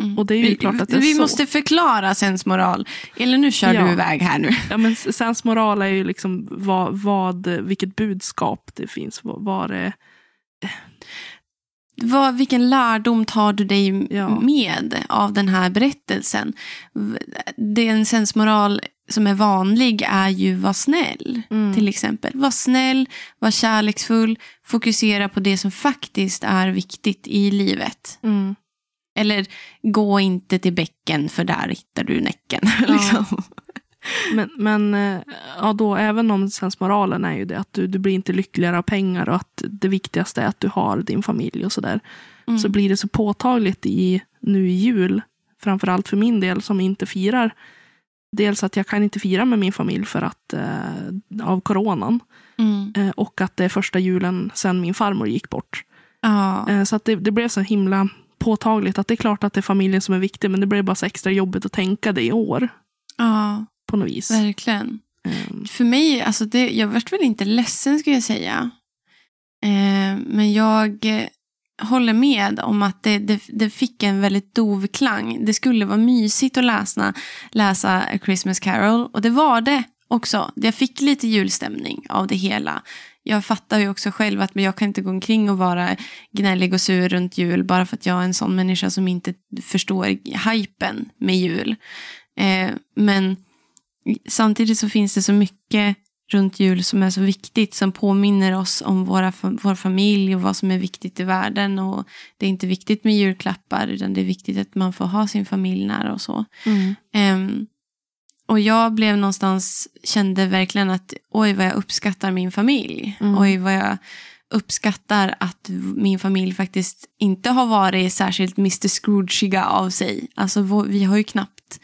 [SPEAKER 2] Mm.
[SPEAKER 1] Och det är ju
[SPEAKER 2] vi,
[SPEAKER 1] klart att det är
[SPEAKER 2] vi
[SPEAKER 1] så.
[SPEAKER 2] måste förklara sensmoral. Eller nu kör
[SPEAKER 1] Ja.
[SPEAKER 2] du iväg här nu.
[SPEAKER 1] Ja, men sensmoral är ju liksom vad, vad, vilket budskap det finns. Vad, vad det,
[SPEAKER 2] Vad, vilken lärdom tar du dig
[SPEAKER 1] Ja.
[SPEAKER 2] med av den här berättelsen? Den sensmoral som är vanlig är ju var snäll,
[SPEAKER 1] Mm.
[SPEAKER 2] till exempel. Var snäll, var kärleksfull, fokusera på det som faktiskt är viktigt i livet.
[SPEAKER 1] mm.
[SPEAKER 2] Eller gå inte till bäcken för där hittar du näcken. [laughs] liksom.
[SPEAKER 1] Men, men eh, ja, då, även om sensmoralen är ju det att du, du blir inte lyckligare av pengar och att det viktigaste är att du har din familj och sådär.
[SPEAKER 2] Mm.
[SPEAKER 1] Så blir det så påtagligt i, nu i jul, framförallt för min del som inte firar. Dels att jag kan inte fira med min familj för att eh, av coronan.
[SPEAKER 2] Mm.
[SPEAKER 1] Eh, och att det är första julen sedan min farmor gick bort.
[SPEAKER 2] Ja.
[SPEAKER 1] Eh, så att det, det blev så himla påtagligt att det är klart att det är familjen som är viktig men det blev bara så extra jobbigt att tänka det i år.
[SPEAKER 2] ja,
[SPEAKER 1] På något vis.
[SPEAKER 2] verkligen.
[SPEAKER 1] Eh,
[SPEAKER 2] För mig, alltså det, jag vart väl inte ledsen skulle jag säga. Eh, men jag, håller med om att det, det, det fick en väldigt dov klang. Det skulle vara mysigt att läsa, läsa A Christmas Carol och det var det också. Jag fick lite julstämning av det hela. Jag fattar ju också själv att jag kan inte gå omkring och vara gnällig och sur runt jul bara för att jag är en sån människa som inte förstår hypen med jul. Eh, men samtidigt så finns det så mycket runt jul som är så viktigt, som påminner oss om våra, vår familj och vad som är viktigt i världen. Och Det är inte viktigt med julklappar, utan det är viktigt att man får ha sin familj nära och så. Mm. Um, och jag blev någonstans, kände verkligen att oj vad jag uppskattar min familj. Mm. Oj vad jag uppskattar att min familj faktiskt inte har varit särskilt Mr Scroogeiga av sig. Alltså vi har ju knappt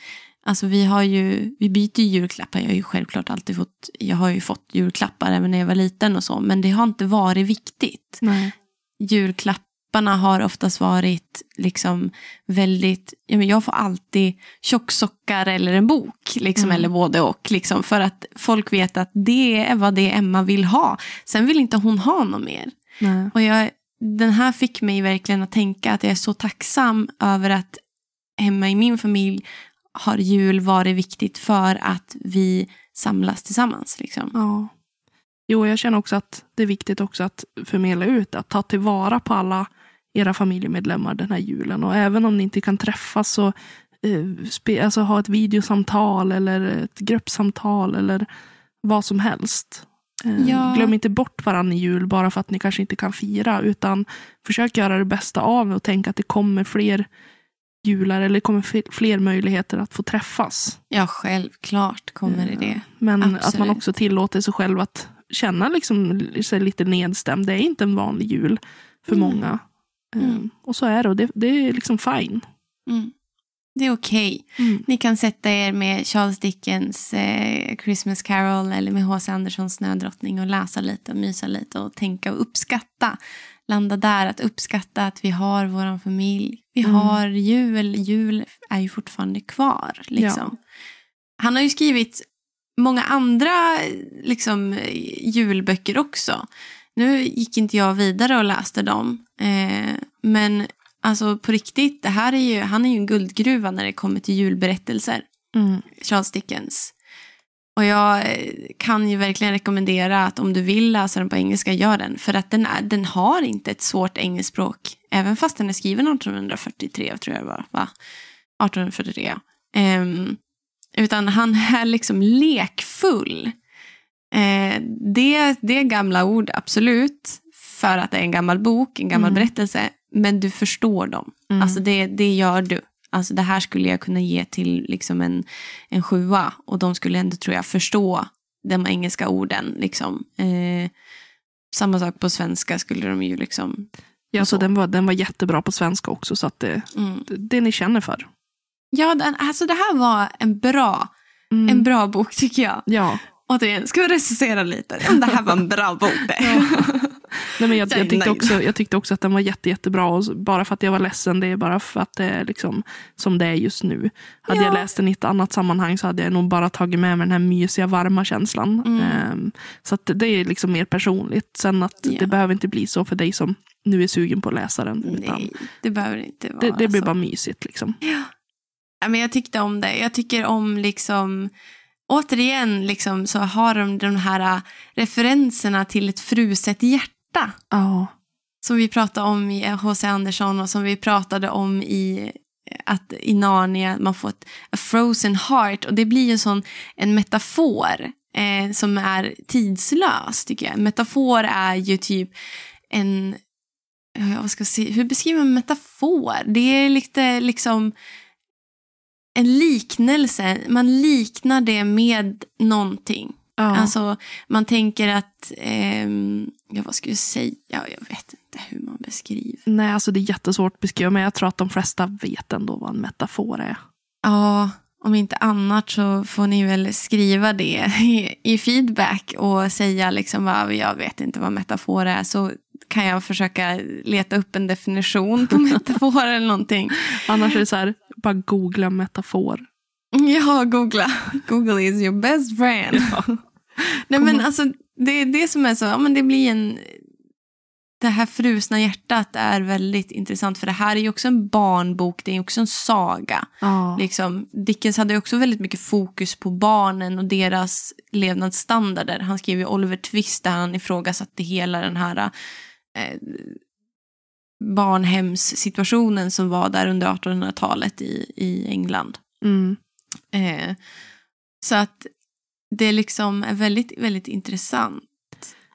[SPEAKER 2] Alltså vi har ju, vi byter julklappar. Jag har ju självklart alltid fått, jag har ju fått julklappar även när jag var liten och så. Men det har inte varit viktigt.
[SPEAKER 1] Nej.
[SPEAKER 2] Julklapparna har oftast varit liksom väldigt, ja, men jag får alltid tjocksockar eller en bok. Liksom, mm. Eller både och. Liksom, för att folk vet att det är vad det Emma vill ha. Sen vill inte hon ha något mer.
[SPEAKER 1] Nej.
[SPEAKER 2] Och jag, den här fick mig verkligen att tänka att jag är så tacksam över att hemma i min familj har jul varit viktigt för att vi samlas tillsammans. Liksom.
[SPEAKER 1] Ja. Jo, jag känner också att det är viktigt också att förmedla ut, att ta tillvara på alla era familjemedlemmar den här julen. Och även om ni inte kan träffas så eh, alltså ha ett videosamtal eller ett gruppsamtal eller vad som helst. Eh, ja. Glöm inte bort varandra i jul bara för att ni kanske inte kan fira, utan försök göra det bästa av och tänk att det kommer fler jular eller kommer fler möjligheter att få träffas.
[SPEAKER 2] Ja, självklart kommer det det.
[SPEAKER 1] Men Absolut. att man också tillåter sig själv att känna liksom, sig lite nedstämd. Det är inte en vanlig jul för mm. många. Mm. Um, och så är det och det, det är liksom fine.
[SPEAKER 2] Mm. Det är okej. Okay. Mm. Ni kan sätta er med Charles Dickens eh, Christmas Carol eller med H.C. Anderssons Snödrottning och läsa lite och mysa lite och tänka och uppskatta landa där, att uppskatta att vi har vår familj. Vi mm. har jul, jul är ju fortfarande kvar. Liksom. Ja. Han har ju skrivit många andra liksom, julböcker också. Nu gick inte jag vidare och läste dem. Eh, men alltså på riktigt, det här är ju, han är ju en guldgruva när det kommer till julberättelser.
[SPEAKER 1] Mm.
[SPEAKER 2] Charles Dickens. Och jag eh, kan ju verkligen rekommendera att om du vill läsa den på engelska, gör den. För att den, är, den har inte ett svårt engelskt språk. Även fast den är skriven 1843, tror jag det var. Va? 1843. Um, ehm, utan han är liksom lekfull. Uh, det, det är gamla ord, absolut. För att det är en gammal bok, en gammal mm. berättelse. Men du förstår dem. Mm. Alltså det, det gör du. Alltså det här skulle jag kunna ge till liksom en, en sjua och de skulle ändå tror jag förstå de engelska orden. Liksom. Eh, samma sak på svenska skulle de ju liksom.
[SPEAKER 1] Ja, så den var, den var jättebra på svenska också så att det, mm. det, det ni känner för.
[SPEAKER 2] Ja, den, alltså det här var en bra, mm. en bra bok tycker jag.
[SPEAKER 1] Ja.
[SPEAKER 2] Återigen, ska vi recensera lite? Det här var en bra bok det. [laughs] Ja. [laughs]
[SPEAKER 1] Nej, men jag, jag, tyckte också, jag tyckte också att den var jätte, jättebra. Och bara för att jag var ledsen, det är bara för att det är liksom som det är just nu. Hade ja. jag läst den i ett annat sammanhang så hade jag nog bara tagit med mig den här mysiga, varma känslan. Mm. Um, så det är liksom mer personligt. Sen att ja. det behöver inte bli så för dig som nu är sugen på att läsa den.
[SPEAKER 2] Nej, det behöver inte vara
[SPEAKER 1] Det, det blir så. bara mysigt. Liksom.
[SPEAKER 2] Ja. ja. men jag tyckte om det. Jag tycker om liksom återigen liksom, så har de de här referenserna till ett fruset hjärta hjärta.
[SPEAKER 1] Ja.
[SPEAKER 2] Som vi pratade om i H.C. Andersson och som vi pratade om i att i Narnia man får ett a frozen heart och det blir ju sån en metafor eh, som är tidslös tycker jag. En metafor är ju typ en, vad ska jag säga, hur beskriver man metafor? Det är lite liksom en liknelse, man liknar det med någonting. Ja. Alltså man tänker att, eh, ja vad ska jag säga, jag vet inte hur man beskriver.
[SPEAKER 1] Nej, alltså det är jättesvårt att beskriva, men jag tror att de flesta vet ändå vad en metafor är.
[SPEAKER 2] Ja, om inte annat så får ni väl skriva det i, [laughs] i feedback och säga liksom vad jag vet inte vad metafor är så kan jag försöka leta upp en definition på [laughs] metafor eller någonting.
[SPEAKER 1] Annars är det så här, bara googla metafor. [laughs]
[SPEAKER 2] Ja, googla. Google is your best friend. Ja. Nej men alltså, det är det som är så, ja men det blir en... det här frusna hjärtat är väldigt intressant för det här är ju också en barnbok, det är också en saga.
[SPEAKER 1] Ja.
[SPEAKER 2] Liksom, Dickens hade ju också väldigt mycket fokus på barnen och deras levnadsstandarder. Han skrev ju Oliver Twist där han ifrågasatte hela den här eh, barnhemssituationen som var där under 1800-talet i, i England.
[SPEAKER 1] Mm.
[SPEAKER 2] Eh, så att det liksom är väldigt, väldigt intressant.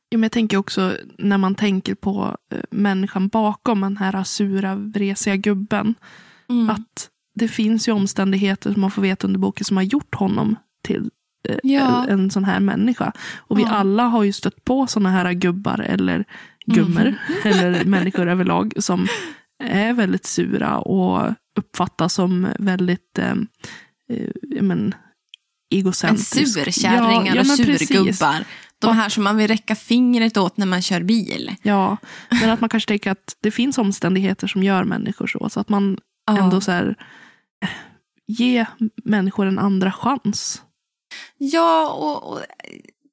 [SPEAKER 1] Ja, men jag tänker också när man tänker på eh, människan bakom den här sura, vresiga gubben.
[SPEAKER 2] Mm.
[SPEAKER 1] Att det finns ju omständigheter som man får veta under boken som har gjort honom till eh,
[SPEAKER 2] Ja.
[SPEAKER 1] en, en sån här människa. Och vi
[SPEAKER 2] Ja.
[SPEAKER 1] alla har ju stött på såna här gubbar eller gummor
[SPEAKER 2] Mm. [laughs]
[SPEAKER 1] eller människor överlag som är väldigt sura och uppfattas som väldigt eh, eh, ja, men,
[SPEAKER 2] En
[SPEAKER 1] egocentrisk.
[SPEAKER 2] surkärringar
[SPEAKER 1] Ja, ja,
[SPEAKER 2] och surgubbar. De här som man vill räcka fingret åt när man kör bil.
[SPEAKER 1] Ja, men att man kanske tänker att det finns omständigheter som gör människor så. Så att man ändå så här, eh, ge människor en andra chans.
[SPEAKER 2] Ja, och, och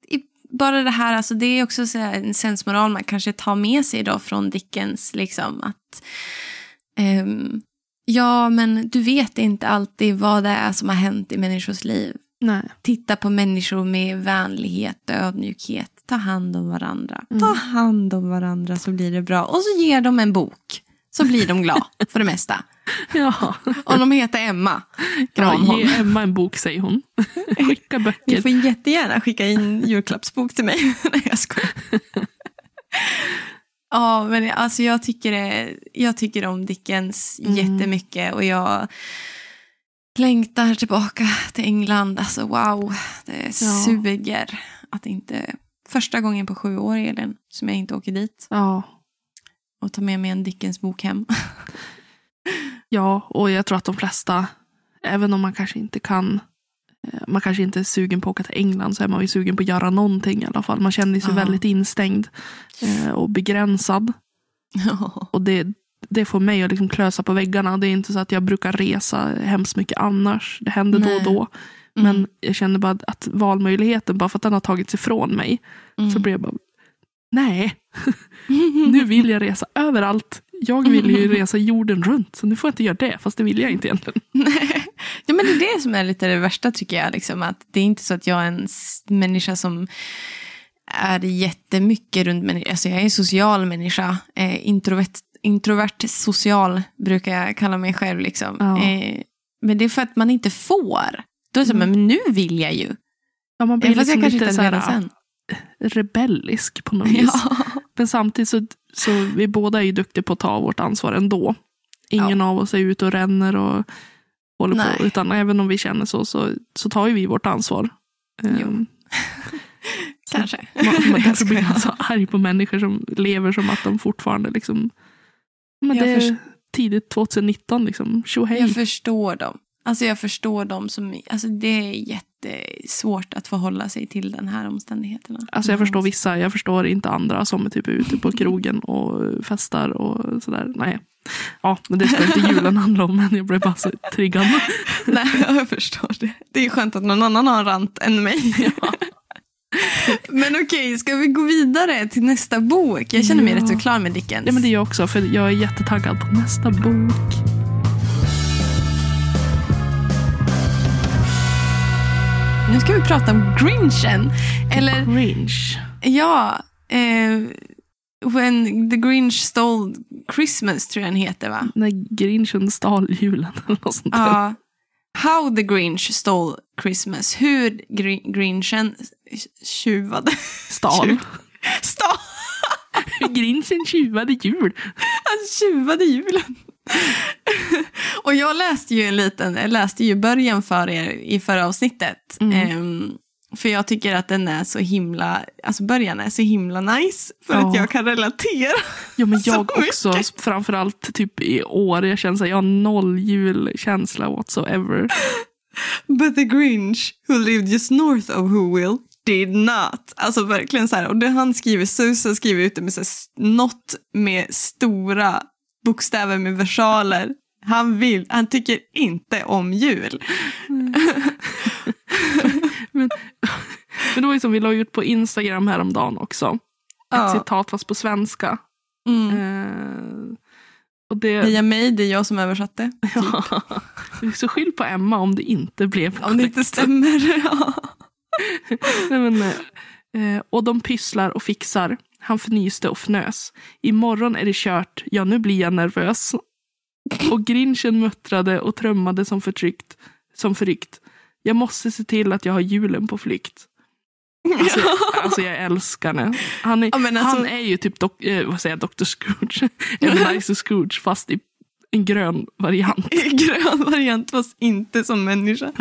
[SPEAKER 2] i, bara det här, alltså det är också så en sensmoral man kanske tar med sig då från Dickens. Liksom, att ehm, Ja, men du vet inte alltid vad det är som har hänt i människors liv.
[SPEAKER 1] Nej.
[SPEAKER 2] Titta på människor med vänlighet och ödmjukhet. Ta hand om varandra.
[SPEAKER 1] Mm.
[SPEAKER 2] Ta hand om varandra så blir det bra. Och så ger de en bok. Så blir de glada [laughs] för det mesta.
[SPEAKER 1] Ja,
[SPEAKER 2] Och de heter Emma
[SPEAKER 1] ja
[SPEAKER 2] Granholm.
[SPEAKER 1] ge Emma en bok säger hon. [laughs] Skicka
[SPEAKER 2] Ni
[SPEAKER 1] böcker.
[SPEAKER 2] får jättegärna skicka in julklappsbok till mig. [laughs] Nej, jag skojar. Ja, men alltså jag tycker, det, jag tycker om Dickens
[SPEAKER 1] Mm.
[SPEAKER 2] jättemycket och jag längtar tillbaka till England. Alltså wow, det
[SPEAKER 1] Ja.
[SPEAKER 2] suger att inte... Första gången på sju år, Elin, som jag inte åker dit
[SPEAKER 1] Ja.
[SPEAKER 2] och tar med mig en Dickens bok hem. [laughs]
[SPEAKER 1] ja, och jag tror att de flesta, även om man kanske inte kan man kanske inte är sugen på att åka till England så är man ju sugen på att göra någonting i alla fall. Man känner sig
[SPEAKER 2] Ja.
[SPEAKER 1] väldigt instängd eh, och begränsad. Och det, det får mig att liksom klösa på väggarna. Det är inte så att jag brukar resa hemskt mycket annars. Det händer då
[SPEAKER 2] Nej.
[SPEAKER 1] och då.
[SPEAKER 2] Mm.
[SPEAKER 1] Men jag känner bara att valmöjligheten, bara för att den har tagits ifrån mig,
[SPEAKER 2] Mm.
[SPEAKER 1] så blir jag bara, nej, [laughs] nu vill jag resa överallt. Jag vill ju [laughs] resa jorden runt, så nu får jag inte göra det, fast det vill jag inte egentligen.
[SPEAKER 2] Men det är det som är lite det värsta tycker jag. Liksom, att det är inte så att jag är en människa som är jättemycket runt människor. Alltså jag är en social människa. Eh, introvert, introvert social brukar jag kalla mig själv. Liksom.
[SPEAKER 1] Ja.
[SPEAKER 2] Eh, men det är för att man inte får. Då är det så,
[SPEAKER 1] Mm.
[SPEAKER 2] men nu vill jag ju.
[SPEAKER 1] Ja, man blir
[SPEAKER 2] Även fast jag
[SPEAKER 1] liksom
[SPEAKER 2] kanske
[SPEAKER 1] lite
[SPEAKER 2] inte hade sen.
[SPEAKER 1] rebellisk på något vis.
[SPEAKER 2] Ja.
[SPEAKER 1] Men samtidigt så, så vi båda är ju duktiga på att ta vårt ansvar ändå. Ingen av oss är ute och ränner och håller
[SPEAKER 2] Nej.
[SPEAKER 1] på. Utan även om vi känner så, så, så tar ju vi vårt ansvar. Ehm, [laughs]
[SPEAKER 2] Kanske.
[SPEAKER 1] Man, man [laughs] därför blir man så arg på människor som lever som att de fortfarande liksom... Men
[SPEAKER 2] Jag
[SPEAKER 1] det är tidigt 2019 liksom. Tjohej.
[SPEAKER 2] Jag förstår dem. Alltså jag förstår dem som, alltså det är jättesvårt att förhålla sig till den här omständigheterna.
[SPEAKER 1] Alltså jag förstår vissa, jag förstår inte andra som är typ ute på krogen och festar och sådär. Nej. Ja, men det ska inte julen handla om, men jag blev bara så triggad. [laughs]
[SPEAKER 2] Nej, jag förstår det. Det är skönt att någon annan har en rant än mig. [laughs] Men okej, ska vi gå vidare till nästa bok? Jag känner mig
[SPEAKER 1] Ja.
[SPEAKER 2] rätt så klar med Dickens.
[SPEAKER 1] Ja, men det är jag också, för jag är jättetaggad på nästa bok.
[SPEAKER 2] Nu ska vi prata om Grinchen. Eller,
[SPEAKER 1] Grinch.
[SPEAKER 2] ja, eh, When the Grinch stole Christmas tror jag den heter va?
[SPEAKER 1] När Grinchen stal julen eller något sånt där.
[SPEAKER 2] Ja. How the Grinch stole Christmas. Hur Gr- Grinchen tjuvade.
[SPEAKER 1] Stal.
[SPEAKER 2] Tjuv. Stal.
[SPEAKER 1] Grinchen tjuvade jul.
[SPEAKER 2] Han tjuvade julen. [laughs] och jag läste ju en liten, jag läste ju början för er i förra avsnittet.
[SPEAKER 1] Mm.
[SPEAKER 2] Ehm, för jag tycker att den är så himla, alltså början är så himla nice. För
[SPEAKER 1] Ja.
[SPEAKER 2] att jag kan relatera.
[SPEAKER 1] Ja, men [laughs] jag också.
[SPEAKER 2] mycket.
[SPEAKER 1] Framförallt typ i år. Jag känner att jag har noll julkänsla whatsoever. [laughs]
[SPEAKER 2] But the Grinch who lived just north of Whoville did not. Alltså verkligen så här. Och det han skriver, Susan skriver ut det med så här, något med stora bokstäver med versaler. Han vill, han tycker inte om jul. [laughs]
[SPEAKER 1] Men, men det var ju som vi la ut på Instagram häromdagen också. Ett
[SPEAKER 2] Ja.
[SPEAKER 1] citat fast på svenska.
[SPEAKER 2] Mm.
[SPEAKER 1] Eh, och det,
[SPEAKER 2] Heja mig, det är jag som översatte. [laughs]
[SPEAKER 1] ja, så skyll på Emma om det inte blev
[SPEAKER 2] Om det inte
[SPEAKER 1] korrekt.
[SPEAKER 2] stämmer. [laughs] Ja.
[SPEAKER 1] Nej, men, eh, och de pysslar och fixar. Han fnyste och fnös. Imorgon är det kört. Ja, nu blir jag nervös. Och grinchen muttrade och trummade som förtryckt, som förryckt. Jag måste se till att jag har julen på flykt. Alltså, alltså jag älskar det. Han är,
[SPEAKER 2] Ja, alltså-
[SPEAKER 1] han är ju typ dok, eh, vad säger jag, Dr. Scrooge. [laughs] Ebenezer [laughs] Scrooge fast i en grön variant. [laughs]
[SPEAKER 2] Grön variant fast inte som människa.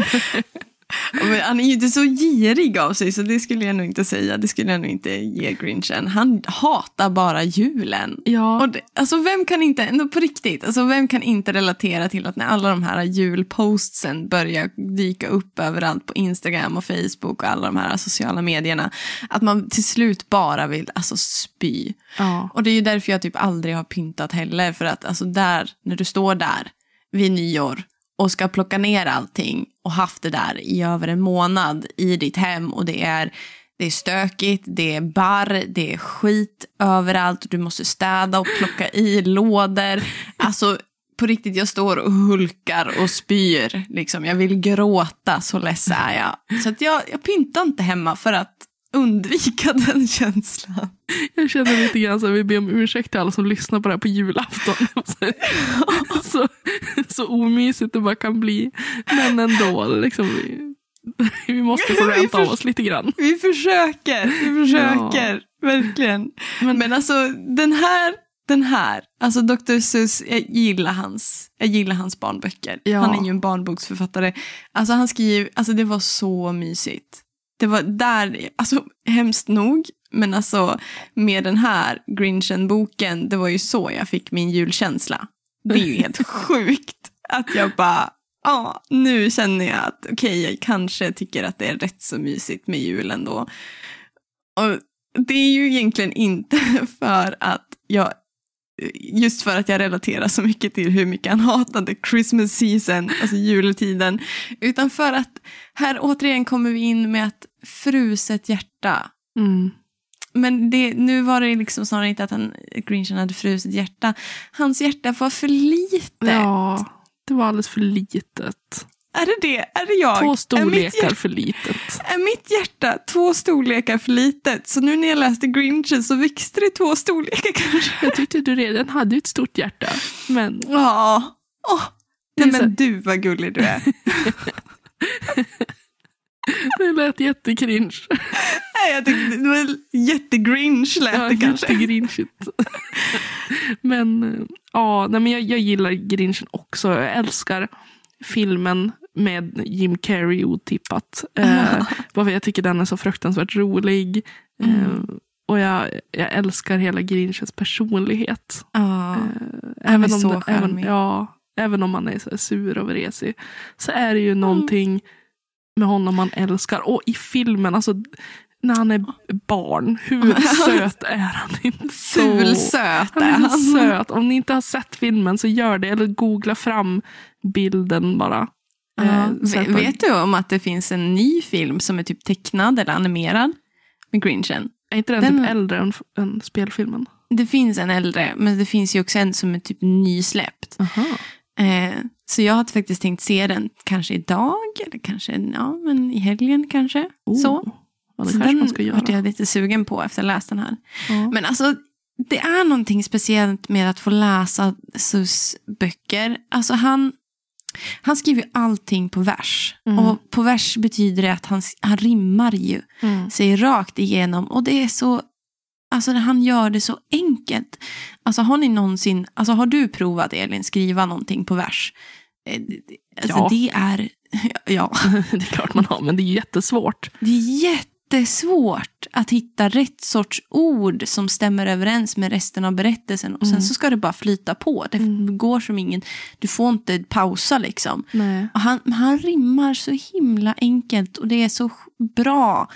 [SPEAKER 2] Men han är ju inte så girig av sig så det skulle jag nog inte säga. Det skulle jag nog inte ge Grinchen. Han hatar bara julen.
[SPEAKER 1] Ja,
[SPEAKER 2] Och det, alltså vem kan inte, ändå på riktigt, alltså vem kan inte relatera till att när alla de här julpostsen börjar dyka upp överallt på Instagram och Facebook och alla de här sociala medierna, att man till slut bara vill alltså spy.
[SPEAKER 1] ja.
[SPEAKER 2] Och det är ju därför jag typ aldrig har pyntat heller, för att alltså där, när du står där vid nyår och ska plocka ner allting och haft det där i över en månad i ditt hem och det är det är stökigt, det är barr, det är skit överallt. och Du måste städa och plocka i lådor. Alltså på riktigt, jag står och hulkar och spyr. Liksom. Jag vill gråta, så ledsen är jag. Så att jag, jag pyntar inte hemma för att undvika [laughs] den känslan.
[SPEAKER 1] Jag känner lite grann så att vi ber om ursäkt till alla som lyssnar på det här på julafton. [laughs] så, så omysigt det bara kan bli. Men ändå, liksom, vi, vi måste få ränta av oss lite grann.
[SPEAKER 2] Vi försöker, vi försöker, verkligen.
[SPEAKER 1] Men-
[SPEAKER 2] Men, alltså den här, den här, alltså Dr. Seuss, jag gillar hans, jag gillar hans barnböcker.
[SPEAKER 1] Ja.
[SPEAKER 2] Han är ju en barnboksförfattare. Alltså han skriver, alltså det var så mysigt. Det var där, alltså hemskt nog, men alltså med den här Grinchen-boken, det var ju så jag fick min julkänsla. Det är ju helt [laughs] sjukt att jag bara, ja, nu känner jag att okej, jag kanske tycker att det är rätt så mysigt med jul ändå. Och det är ju egentligen inte [laughs] för att jag Just för att jag relaterar så mycket till hur mycket han hatade Christmas season, alltså juletiden. Utan för att här återigen kommer vi in med ett fruset hjärta.
[SPEAKER 1] Mm.
[SPEAKER 2] Men det, nu var det liksom snarare inte att han, Grinchen hade frusit hjärta. Hans hjärta var för litet.
[SPEAKER 1] Ja, det var alldeles för litet.
[SPEAKER 2] Är det det? Är det jag?
[SPEAKER 1] Två storlekar
[SPEAKER 2] hjärta,
[SPEAKER 1] för litet.
[SPEAKER 2] är mitt hjärta två storlekar för litet? Så nu när jag läste Grinchen så växte det två storlekar [laughs] kanske?
[SPEAKER 1] Jag tyckte du redan hade ett stort hjärta. Men
[SPEAKER 2] Ja.
[SPEAKER 1] Är
[SPEAKER 2] Nej men du vad gullig du är. [laughs] [laughs]
[SPEAKER 1] det lät jättekringe.
[SPEAKER 2] Nej, jag tyckte det var jättegrinch lät
[SPEAKER 1] Ja,
[SPEAKER 2] det kanske.
[SPEAKER 1] jättegrinchigt. men eh, ja, nej, men jag, jag gillar Grinchen också. Jag älskar filmen med Jim Carrey otippat. Eh, [laughs] bara för jag tycker den är så fruktansvärt rolig. Eh,
[SPEAKER 2] Mm.
[SPEAKER 1] och jag, jag älskar hela Grinchens personlighet.
[SPEAKER 2] Ja.
[SPEAKER 1] Även
[SPEAKER 2] är
[SPEAKER 1] om,
[SPEAKER 2] så
[SPEAKER 1] det, även, ja, även om man är så sur och vresig. Så är det ju någonting med honom man älskar. Och i filmen, alltså när han är barn, hur [laughs] söt är han inte? Han
[SPEAKER 2] är
[SPEAKER 1] så
[SPEAKER 2] han.
[SPEAKER 1] söt. Om ni inte har sett filmen så gör det. Eller googla fram bilden bara.
[SPEAKER 2] Ja.
[SPEAKER 1] Eh, så
[SPEAKER 2] Ve-
[SPEAKER 1] att man-
[SPEAKER 2] Vet du om att det finns en ny film som är typ tecknad eller animerad med Grinchen?
[SPEAKER 1] Är inte den,
[SPEAKER 2] Den-
[SPEAKER 1] typ äldre än, än spelfilmen?
[SPEAKER 2] Det finns en äldre, men det finns ju också en som är typ nysläppt.
[SPEAKER 1] Aha.
[SPEAKER 2] Eh, så jag hade faktiskt tänkt se den kanske idag, eller kanske ja, men i helgen kanske.
[SPEAKER 1] Oh,
[SPEAKER 2] Så.
[SPEAKER 1] Ja,
[SPEAKER 2] så den vart jag lite sugen på efter att ha läst den här.
[SPEAKER 1] Ja.
[SPEAKER 2] Men alltså, det är någonting speciellt med att få läsa Sus böcker. Alltså han, han skriver allting på vers.
[SPEAKER 1] Mm.
[SPEAKER 2] Och på vers betyder det att han, han rimmar ju
[SPEAKER 1] Mm.
[SPEAKER 2] sig rakt igenom. Och det är så, alltså han gör det så enkelt. Alltså har ni någonsin, alltså har du provat Elin skriva någonting på vers? Eh, Alltså
[SPEAKER 1] Ja.
[SPEAKER 2] det är, [laughs] ja. [laughs]
[SPEAKER 1] det är klart man har, men det är jättesvårt.
[SPEAKER 2] Det är jättesvårt att hitta rätt sorts ord som stämmer överens med resten av berättelsen. Och sen
[SPEAKER 1] Mm.
[SPEAKER 2] så ska det bara flyta på. Det
[SPEAKER 1] Mm.
[SPEAKER 2] går som ingen, du får inte pausa liksom.
[SPEAKER 1] Nej.
[SPEAKER 2] Och han, han rimmar så himla enkelt och det är så bra.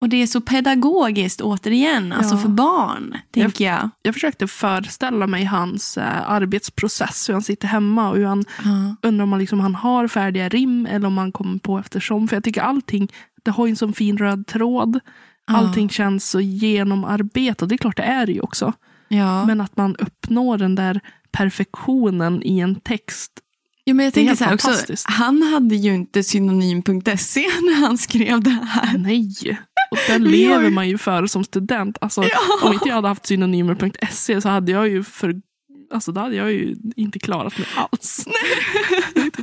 [SPEAKER 2] Och det är så pedagogiskt återigen, alltså
[SPEAKER 1] Ja.
[SPEAKER 2] för barn, tänker jag.
[SPEAKER 1] Jag försökte föreställa mig hans eh, arbetsprocess, hur han sitter hemma och hur han
[SPEAKER 2] Ja.
[SPEAKER 1] undrar om han, liksom, han har färdiga rim eller om han kommer på eftersom. För jag tycker allting, det har ju en sån fin röd tråd.
[SPEAKER 2] Ja.
[SPEAKER 1] Allting känns så genomarbetat. Det är klart det är det ju också.
[SPEAKER 2] Ja.
[SPEAKER 1] Men att man uppnår den där perfektionen i en text.
[SPEAKER 2] Jo, men jag tänker så här också, han hade ju inte synonym.se när han skrev det här.
[SPEAKER 1] Nej! Och den [laughs] lever man ju för som student. Alltså,
[SPEAKER 2] Ja.
[SPEAKER 1] Om inte jag hade haft synonymer.se så hade jag ju för Alltså då hade jag ju inte klarat mig alls. [laughs] Det är inte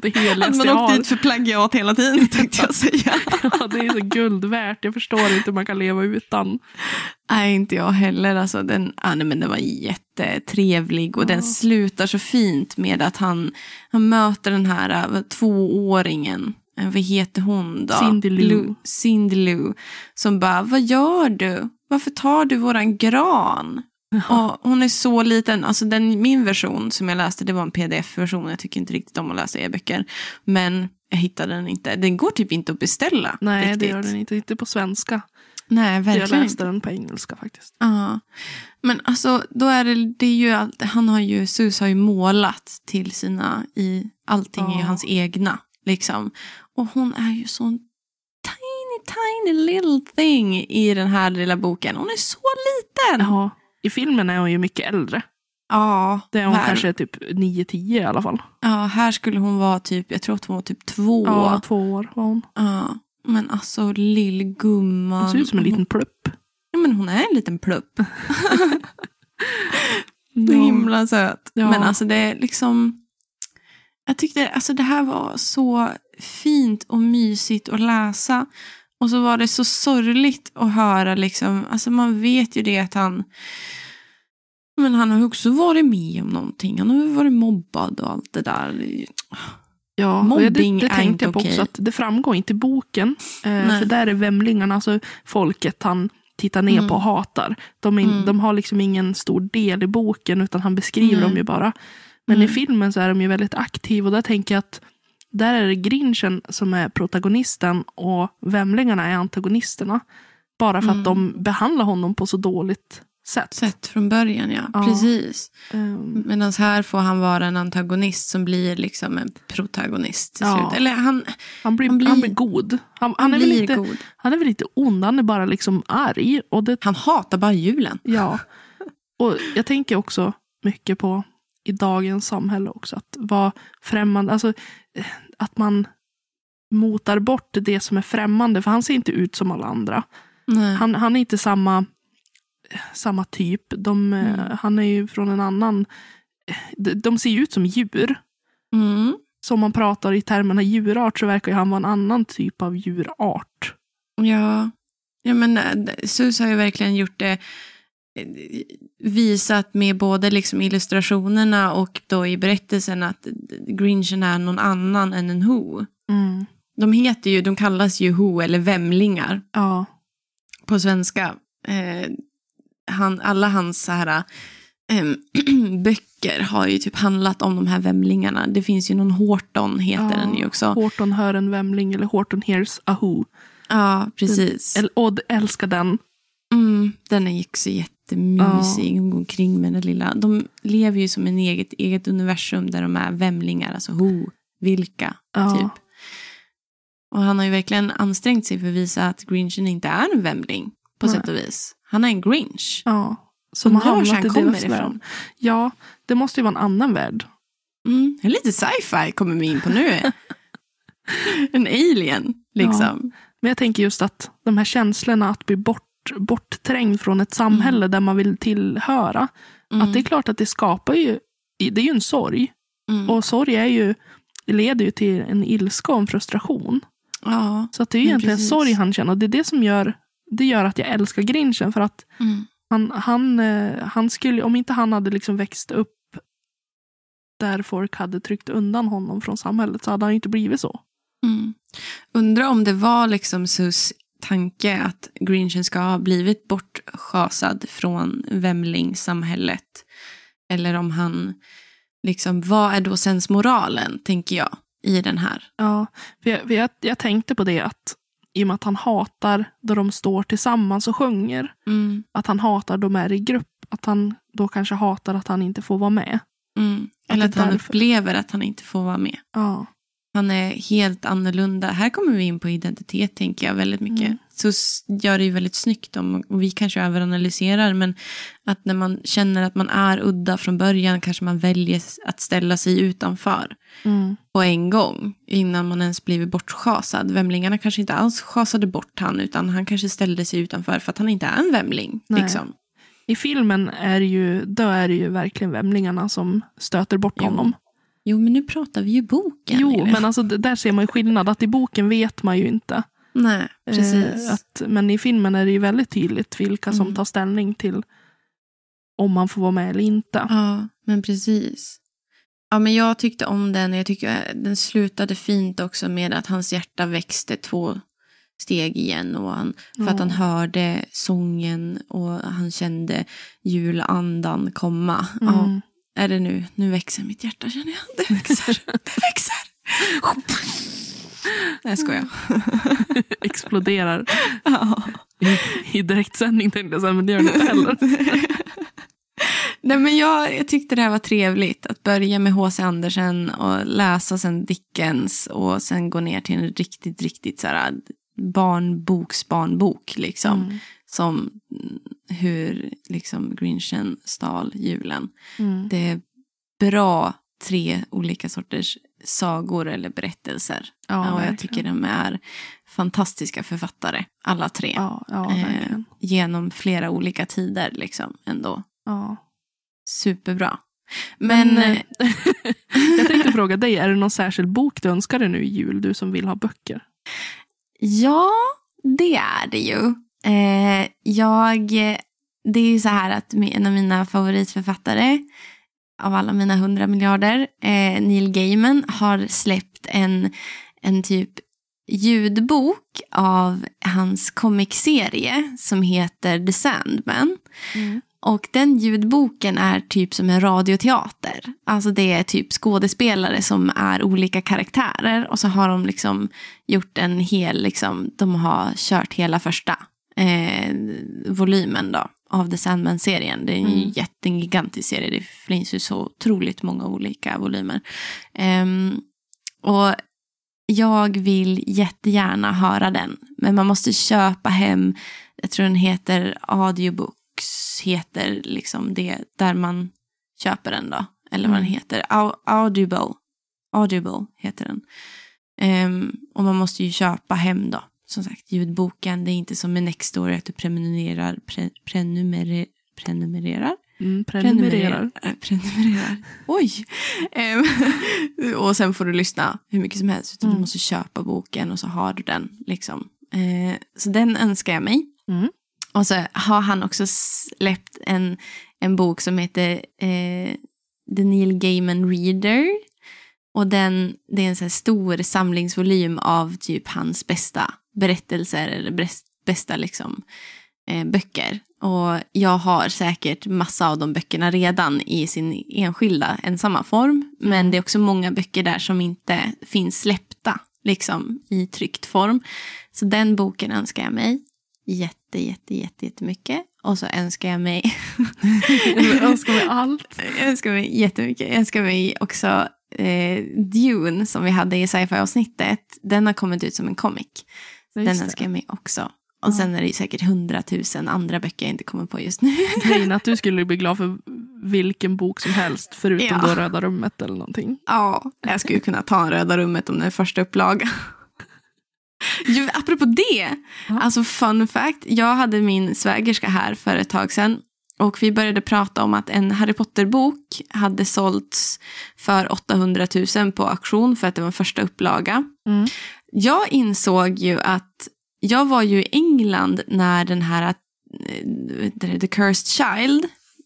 [SPEAKER 1] det
[SPEAKER 2] man åkt dit för plagiat hela tiden [laughs] tänkte jag säga.
[SPEAKER 1] Ja, det är så guld värt. Jag förstår inte hur man kan leva utan.
[SPEAKER 2] Nej, inte jag heller. Alltså, den, ah, nej, men den var jättetrevlig och den slutar så fint med att han, han möter den här äh, tvååringen. Eh, Vad heter hon då?
[SPEAKER 1] Cindy Lou.
[SPEAKER 2] Cindy Lou. Som bara, vad gör du? Varför tar du våran gran? Och hon är så liten. Alltså den, min version som jag läste, det var en pdf-version. Jag tycker inte riktigt om att läsa e-böcker. Men jag hittade den inte. Den går typ inte att beställa.
[SPEAKER 1] Nej,
[SPEAKER 2] riktigt.
[SPEAKER 1] det gör den inte. Inte på svenska.
[SPEAKER 2] Nej,
[SPEAKER 1] Jag
[SPEAKER 2] verkligen
[SPEAKER 1] läste
[SPEAKER 2] inte.
[SPEAKER 1] den på engelska faktiskt.
[SPEAKER 2] Ja. Men alltså, då är det, det är ju allt, han har ju, Sus har ju målat till sina, i, allting är ju
[SPEAKER 1] Ja.
[SPEAKER 2] hans egna. Liksom. Och hon är ju sån tiny, tiny little thing i den här lilla boken. Hon är så liten.
[SPEAKER 1] Ja, I filmen är hon ju mycket äldre.
[SPEAKER 2] Ja,
[SPEAKER 1] Det är hon
[SPEAKER 2] här,
[SPEAKER 1] kanske typ 9-10 i alla fall.
[SPEAKER 2] ja, här skulle hon vara typ, jag tror att hon var typ två.
[SPEAKER 1] Ja, två år var hon.
[SPEAKER 2] Ja, men alltså lillgumman.
[SPEAKER 1] Hon ser ut som en liten plupp.
[SPEAKER 2] Ja, men hon är en liten plupp. [laughs] [laughs] Så himla söt.
[SPEAKER 1] Ja.
[SPEAKER 2] Men alltså det är liksom... Jag tyckte alltså det här var så fint och mysigt att läsa. Och så var det så sorgligt att höra liksom. Alltså man vet ju det att han... Men han har ju också varit med om någonting. Han har ju varit mobbad och allt det där.
[SPEAKER 1] Ja,
[SPEAKER 2] Mobbing
[SPEAKER 1] det, det tänkte jag på också.
[SPEAKER 2] okej.
[SPEAKER 1] Att det framgår inte i boken. Eh, för där är vämlingarna, alltså folket han tittar ner
[SPEAKER 2] Mm.
[SPEAKER 1] på och hatar. De, är,
[SPEAKER 2] Mm.
[SPEAKER 1] de har liksom ingen stor del i boken utan han beskriver
[SPEAKER 2] Nej.
[SPEAKER 1] dem ju bara. Men i
[SPEAKER 2] Mm.
[SPEAKER 1] filmen så är de ju väldigt aktiva och där tänker jag att där är det Grinchen som är protagonisten och vämlingarna är antagonisterna. Bara för
[SPEAKER 2] Mm.
[SPEAKER 1] att de behandlar honom på så dåligt sätt.
[SPEAKER 2] Sett från början, ja.
[SPEAKER 1] Ja.
[SPEAKER 2] Precis.
[SPEAKER 1] Ehm,
[SPEAKER 2] Medan här får han vara en antagonist som blir liksom en protagonist till
[SPEAKER 1] Ja.
[SPEAKER 2] slut. Eller han,
[SPEAKER 1] han, blir,
[SPEAKER 2] Han
[SPEAKER 1] han,
[SPEAKER 2] blir-
[SPEAKER 1] blir, god. Han, han,
[SPEAKER 2] han
[SPEAKER 1] är
[SPEAKER 2] blir
[SPEAKER 1] lite,
[SPEAKER 2] god.
[SPEAKER 1] han är väl lite ond, han är bara liksom arg. Och det,
[SPEAKER 2] Han hatar bara julen.
[SPEAKER 1] ja. [laughs] och jag tänker också mycket på i dagens samhälle också. Att vara främmande, alltså eh, att man motar bort det som är främmande. För han ser inte ut som alla andra.
[SPEAKER 2] Nej.
[SPEAKER 1] Han, han är inte samma, samma typ. De, eh,
[SPEAKER 2] Mm.
[SPEAKER 1] Han är ju från en annan... De, de ser ju ut som djur.
[SPEAKER 2] Mm.
[SPEAKER 1] Så om man pratar i termerna djurart så verkar ju han vara en annan typ av djurart.
[SPEAKER 2] Ja. ja, men eh, Sus har ju verkligen gjort det eh, visat med både liksom illustrationerna och då i berättelsen att Grinchen är någon annan än en Who.
[SPEAKER 1] Mm.
[SPEAKER 2] De heter ju, de kallas ju Who eller Vämlingar
[SPEAKER 1] Ja.
[SPEAKER 2] på svenska. Eh, han, alla hans så här, ehm, [clears throat] böcker har ju typ handlat om de här vämlingarna. Det finns ju någon Horton heter
[SPEAKER 1] Ja.
[SPEAKER 2] den ju också.
[SPEAKER 1] Horton hör en vämling eller Horton hears a who.
[SPEAKER 2] Ja, precis.
[SPEAKER 1] Och älskar den.
[SPEAKER 2] Mm, den är ju också jättemysig. Hon går omkring med den lilla. De lever ju som en eget, eget universum där de är vämlingar. Alltså who, vilka,
[SPEAKER 1] Ja.
[SPEAKER 2] typ. Och han har ju verkligen ansträngt sig för att visa att Grinchen inte är en vämling. På
[SPEAKER 1] Nej.
[SPEAKER 2] sätt och vis. Han är en Grinch.
[SPEAKER 1] Ja. Som har hamnat
[SPEAKER 2] han
[SPEAKER 1] i
[SPEAKER 2] kommer
[SPEAKER 1] deras
[SPEAKER 2] ifrån.
[SPEAKER 1] värld. Ja, det måste ju vara en annan värld.
[SPEAKER 2] Mm, lite sci-fi kommer vi in på nu. [laughs] en alien, liksom.
[SPEAKER 1] Men jag tänker just att de här känslorna att bli bort, bortträngd från ett samhälle där man vill tillhöra.
[SPEAKER 2] Mm.
[SPEAKER 1] Att det är klart att det skapar ju, det är ju en sorg.
[SPEAKER 2] Mm.
[SPEAKER 1] Och sorg är ju, leder ju till en ilska och en frustration.
[SPEAKER 2] Ja.
[SPEAKER 1] Så att det är egentligen
[SPEAKER 2] precis.
[SPEAKER 1] sorg han känner. Och det är det som gör, det gör att jag älskar Grinchen. För att
[SPEAKER 2] Mm.
[SPEAKER 1] han, han, eh, han skulle, om inte han hade liksom växt upp där folk hade tryckt undan honom från samhället så hade han ju inte blivit så.
[SPEAKER 2] Mm. Undrar om det var liksom Sus tanke att Grinchen ska ha blivit bortschasad från vämlingssamhället. Eller om han, liksom, vad är då sensmoralen, tänker jag, i den här.
[SPEAKER 1] Ja, för jag, för jag, jag tänkte på det att i och med att han hatar då de står tillsammans och sjunger,
[SPEAKER 2] Mm.
[SPEAKER 1] att han hatar de är i grupp, att han då kanske hatar att han inte får vara med.
[SPEAKER 2] Mm. Eller
[SPEAKER 1] Att
[SPEAKER 2] att han
[SPEAKER 1] därför.
[SPEAKER 2] upplever att han inte får vara med.
[SPEAKER 1] Ja,
[SPEAKER 2] Han är helt annorlunda. Här kommer vi in på identitet, tänker jag, väldigt mycket.
[SPEAKER 1] Mm.
[SPEAKER 2] så gör det ju väldigt snyggt om, och vi kanske överanalyserar, men att när man känner att man är udda från början kanske man väljer att ställa sig utanför
[SPEAKER 1] Mm.
[SPEAKER 2] på en gång innan man ens blivit bortschasad. Vämlingarna kanske inte alls schasade bort han utan han kanske ställde sig utanför för att han inte är en vämling. Liksom.
[SPEAKER 1] I filmen är det ju, då är det ju verkligen vämlingarna som stöter bort
[SPEAKER 2] Jo,
[SPEAKER 1] honom.
[SPEAKER 2] Jo, men nu pratar vi ju boken.
[SPEAKER 1] Jo,
[SPEAKER 2] Elin.
[SPEAKER 1] men alltså, där ser man ju skillnad. Att i boken vet man ju inte.
[SPEAKER 2] Nej, precis.
[SPEAKER 1] Eh, att, men i filmen är det ju väldigt tydligt vilka som
[SPEAKER 2] Mm.
[SPEAKER 1] tar ställning till om man får vara med eller inte.
[SPEAKER 2] Ja, men precis. Ja, men jag tyckte om den. Jag tycker den slutade fint också med att hans hjärta växte två steg igen. Och han, för att han
[SPEAKER 1] Ja.
[SPEAKER 2] hörde sången och han kände julandan komma. Ja,
[SPEAKER 1] Mm.
[SPEAKER 2] Är det nu? Nu växer mitt hjärta känner jag. Det växer. Det växer. [laughs] Nej, jag skojar. [laughs]
[SPEAKER 1] Exploderar
[SPEAKER 2] Ja.
[SPEAKER 1] i, i direktsändning tänkte jag säga, men det gör det inte heller. [laughs]
[SPEAKER 2] Nej, men jag, jag tyckte det här var trevligt. Att börja med H.C. Andersen och läsa sen Dickens och sen gå ner till en riktigt, riktigt så här, barnboks barnbok. Liksom.
[SPEAKER 1] Mm.
[SPEAKER 2] Som mm, hur liksom, Grinchen stal julen.
[SPEAKER 1] Mm.
[SPEAKER 2] Det är bra tre olika sorters sagor eller berättelser.
[SPEAKER 1] Ja,
[SPEAKER 2] och jag tycker de är fantastiska författare, alla tre.
[SPEAKER 1] Ja, ja
[SPEAKER 2] Eh, genom flera olika tider liksom ändå.
[SPEAKER 1] Ja.
[SPEAKER 2] Superbra.
[SPEAKER 1] Men,
[SPEAKER 2] Men,
[SPEAKER 1] eh, [laughs] jag tänkte fråga dig, är det någon särskild bok du önskar dig nu i jul, du som vill ha böcker?
[SPEAKER 2] ja, det är det ju. Eh, jag, det är ju så här att en av mina favoritförfattare av alla mina hundra miljarder, eh, Neil Gaiman, har släppt en, en typ ljudbok av hans comicserie som heter The Sandman. Och den ljudboken är typ som en radioteater. Alltså det är typ skådespelare som är olika karaktärer. Och så har de liksom gjort en hel, liksom, de har kört hela första eh, volymen då. Av The Sandman-serien. Det är en
[SPEAKER 1] Mm.
[SPEAKER 2] jätte, en gigantisk serie. Det finns ju så otroligt många olika volymer. Ehm, och jag vill jättegärna höra den. Men man måste köpa hem, jag tror den heter Audiobooks, heter liksom det, där man köper den då. Eller vad den
[SPEAKER 1] Mm.
[SPEAKER 2] heter. Au- Audible. Audible heter den. Ehm, och man måste ju köpa hem då. Som sagt, ljudboken. Det är inte som med Nextory att du prenumererar. Pre, prenumerer, prenumererar?
[SPEAKER 1] Mm, prenumererar.
[SPEAKER 2] Äh, [laughs] prenumererar. Oj! [laughs] Och sen får du lyssna hur mycket som helst. Utan
[SPEAKER 1] Mm.
[SPEAKER 2] Du måste köpa boken och så har du den. Liksom. Eh, så den önskar jag mig.
[SPEAKER 1] Mm.
[SPEAKER 2] Och så har han också släppt en, en bok som heter eh, The Neil Gaiman Reader. Och den, det är en så stor samlingsvolym av typ hans bästa berättelser eller bäst, bästa liksom, eh, böcker. Och jag har säkert massa av de böckerna redan i sin enskilda ensamma form. Men det är också många böcker där som inte finns släppta liksom, i tryckt form. Så den boken önskar jag mig jätte, jätte, jätte, jättemycket. Och så önskar jag mig,
[SPEAKER 1] Jag [laughs] önskar mig allt.
[SPEAKER 2] jag önskar mig jättemycket, jag önskar mig också eh, Dune som vi hade i sci-fi-avsnittet. Den har kommit ut som en comic. Den önskar jag mig också. Och sen är det ju säkert hundratusen andra böcker jag inte kommer på just nu. [laughs]
[SPEAKER 1] Grejen att du skulle bli glad för vilken bok som helst, förutom
[SPEAKER 2] Ja.
[SPEAKER 1] då Röda rummet eller någonting.
[SPEAKER 2] Ja, jag skulle kunna ta en Röda rummet om den är första upplaga. [laughs] Jo, apropå det,
[SPEAKER 1] Ja.
[SPEAKER 2] alltså fun fact. Jag hade min svägerska här för ett tag sedan. Och vi började prata om att en Harry Potter-bok hade sålts för 800 000 på auktion för att det var en första upplaga.
[SPEAKER 1] Mm.
[SPEAKER 2] Jag insåg ju att jag var ju i England när den här eh, The Cursed Child,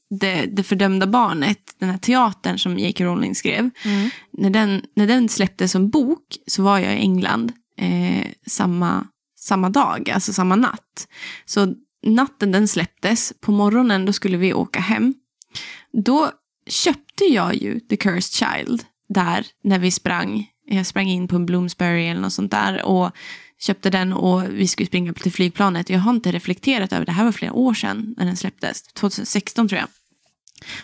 [SPEAKER 2] det, det fördömda barnet, den här teatern som J.K. Rowling skrev.
[SPEAKER 1] Mm.
[SPEAKER 2] När den, när den släpptes som bok så var jag i England eh, samma, samma dag, alltså samma natt. Så natten den släpptes, på morgonen då skulle vi åka hem. Då köpte jag ju The Cursed Child där när vi sprang. Jag sprang in på en Bloomsbury eller något sånt där och köpte den och vi skulle springa till flygplanet. Jag har inte reflekterat över det här var flera år sedan när den släpptes. 2016 tror jag.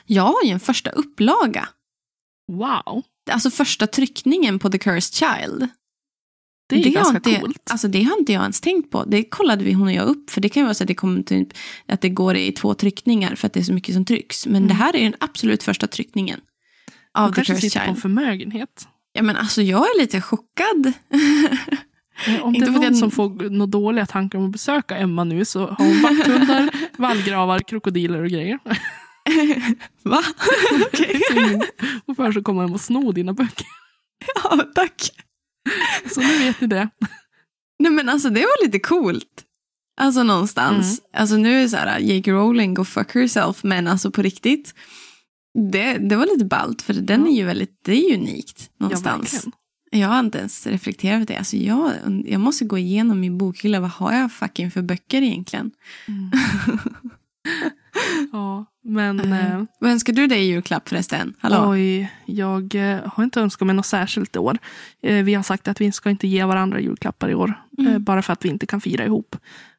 [SPEAKER 2] Jag har ju en första upplaga.
[SPEAKER 1] Wow,
[SPEAKER 2] Alltså första tryckningen på The Cursed Child.
[SPEAKER 1] Det är
[SPEAKER 2] har
[SPEAKER 1] ganska
[SPEAKER 2] inte,
[SPEAKER 1] coolt.
[SPEAKER 2] Alltså det har inte jag ens tänkt på. Det kollade vi hon och jag upp. För det kan ju vara så att det, kommer typ, att det går i två tryckningar för att det är så mycket som trycks. Men det här är den absolut första tryckningen. Av The
[SPEAKER 1] kanske
[SPEAKER 2] Cursed
[SPEAKER 1] sitter på en
[SPEAKER 2] Child.
[SPEAKER 1] förmögenhet.
[SPEAKER 2] Ja, men alltså jag är lite chockad.
[SPEAKER 1] Eh, Om det
[SPEAKER 2] Inte
[SPEAKER 1] är någon som får några dåliga tankar om att besöka Emma nu så har hon vakthundar, [laughs] vallgravar, krokodiler och grejer. [laughs]
[SPEAKER 2] Va?
[SPEAKER 1] och [laughs] för så kommer de att sno dina böcker.
[SPEAKER 2] ja, tack.
[SPEAKER 1] Så nu vet ni det.
[SPEAKER 2] Nej men alltså det var lite coolt. Alltså någonstans. Alltså nu är det så här, J.K. Rowling go fuck herself, men alltså på riktigt. Det, det var lite ballt, för den
[SPEAKER 1] Ja.
[SPEAKER 2] är ju väldigt, det är ju unikt
[SPEAKER 1] Ja,
[SPEAKER 2] någonstans.
[SPEAKER 1] verkligen.
[SPEAKER 2] jag har inte ens reflekterat över det. Alltså jag, jag måste gå igenom min bokhylla. Vad har jag fucking för böcker egentligen? [laughs]
[SPEAKER 1] Ja, men
[SPEAKER 2] Mm. [laughs]
[SPEAKER 1] eh,
[SPEAKER 2] Vad önskar du dig i julklapp förresten? Hallå?
[SPEAKER 1] oj, jag eh, har inte önskat mig något särskilt i år. Eh, vi har sagt att vi ska inte ge varandra julklappar i år. Eh, bara för att vi inte kan fira ihop.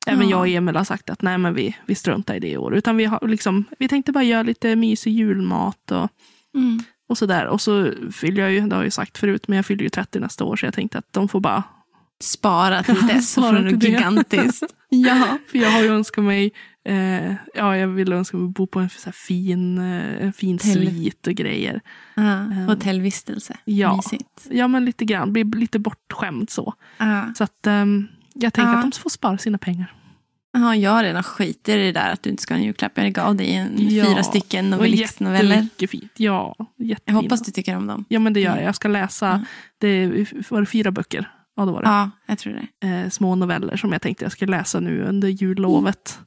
[SPEAKER 1] Även.
[SPEAKER 2] Ja.
[SPEAKER 1] jag och Emil har sagt att nej, men vi, vi struntar i det i år. Utan vi, har, liksom, vi tänkte bara göra lite mysig julmat och,
[SPEAKER 2] Mm.
[SPEAKER 1] och sådär. Och så fyller jag ju, det har jag ju sagt förut, men jag fyller ju 30 nästa år. Så jag tänkte att de får bara
[SPEAKER 2] Spara till dess [laughs]
[SPEAKER 1] Spara till
[SPEAKER 2] något gigantiskt. [laughs] ja.
[SPEAKER 1] För jag har ju önskat mig, eh, ja jag vill önska mig att bo på en så fin, eh, en fin
[SPEAKER 2] Hotell.
[SPEAKER 1] svit och grejer.
[SPEAKER 2] ja. Hotellvistelse.
[SPEAKER 1] Ja.
[SPEAKER 2] Mysigt.
[SPEAKER 1] Ja men lite grann, bli lite bortskämd så.
[SPEAKER 2] Ja.
[SPEAKER 1] Så att ehm, jag tänker
[SPEAKER 2] Ja.
[SPEAKER 1] att de får spara sina pengar.
[SPEAKER 2] Ja, jag har redan skiter i det där att du inte ska ha en julklapp. Jag gav dig en,
[SPEAKER 1] Ja.
[SPEAKER 2] fyra stycken novellistnoveller.
[SPEAKER 1] jättemycket fint. Ja, jättefina.
[SPEAKER 2] Jag hoppas du tycker om dem.
[SPEAKER 1] Ja men det gör jag. Jag ska läsa,
[SPEAKER 2] Mm.
[SPEAKER 1] det var det fyra böcker? Ja det var det.
[SPEAKER 2] Ja, jag tror det.
[SPEAKER 1] Eh, små noveller som jag tänkte jag skulle läsa nu under jullovet.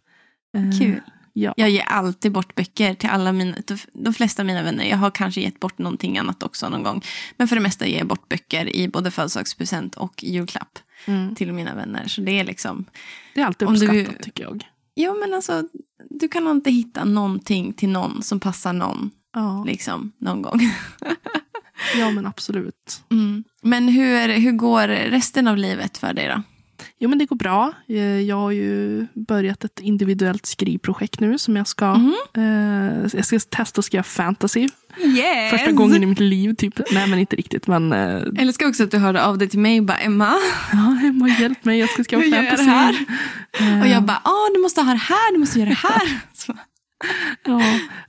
[SPEAKER 1] Eh,
[SPEAKER 2] Kul.
[SPEAKER 1] Ja.
[SPEAKER 2] Jag ger alltid bort böcker till alla mina, de flesta av mina vänner. Jag har kanske gett bort någonting annat också någon gång. Men för det mesta ger jag bort böcker i både födelsedagspresent och julklapp
[SPEAKER 1] Mm.
[SPEAKER 2] till mina vänner. Så det är liksom,
[SPEAKER 1] Det är alltid
[SPEAKER 2] Om du-
[SPEAKER 1] uppskattat tycker jag.
[SPEAKER 2] ja men alltså, du kan inte hitta någonting till någon som passar någon,
[SPEAKER 1] Ja,
[SPEAKER 2] liksom, någon gång. [laughs]
[SPEAKER 1] ja men absolut.
[SPEAKER 2] Mm. Men hur, hur går resten av livet för dig då?
[SPEAKER 1] Jo men det går bra. Eh, Jag har ju börjat ett individuellt skrivprojekt nu som jag ska,
[SPEAKER 2] Mhm.
[SPEAKER 1] eh, jag ska testa att skriva fantasy.
[SPEAKER 2] Yes!
[SPEAKER 1] Första gången i mitt liv typ. Nej men inte riktigt men eh,
[SPEAKER 2] Jag älskar också att du hörde av dig till mig och bara Emma.
[SPEAKER 1] ja, Emma hjälp mig jag ska skriva
[SPEAKER 2] Hur gör jag det
[SPEAKER 1] fantasy.
[SPEAKER 2] här?
[SPEAKER 1] Eh,
[SPEAKER 2] Och jag bara, ah, du måste ha det här, du måste göra det här. [laughs] Så,
[SPEAKER 1] Ja,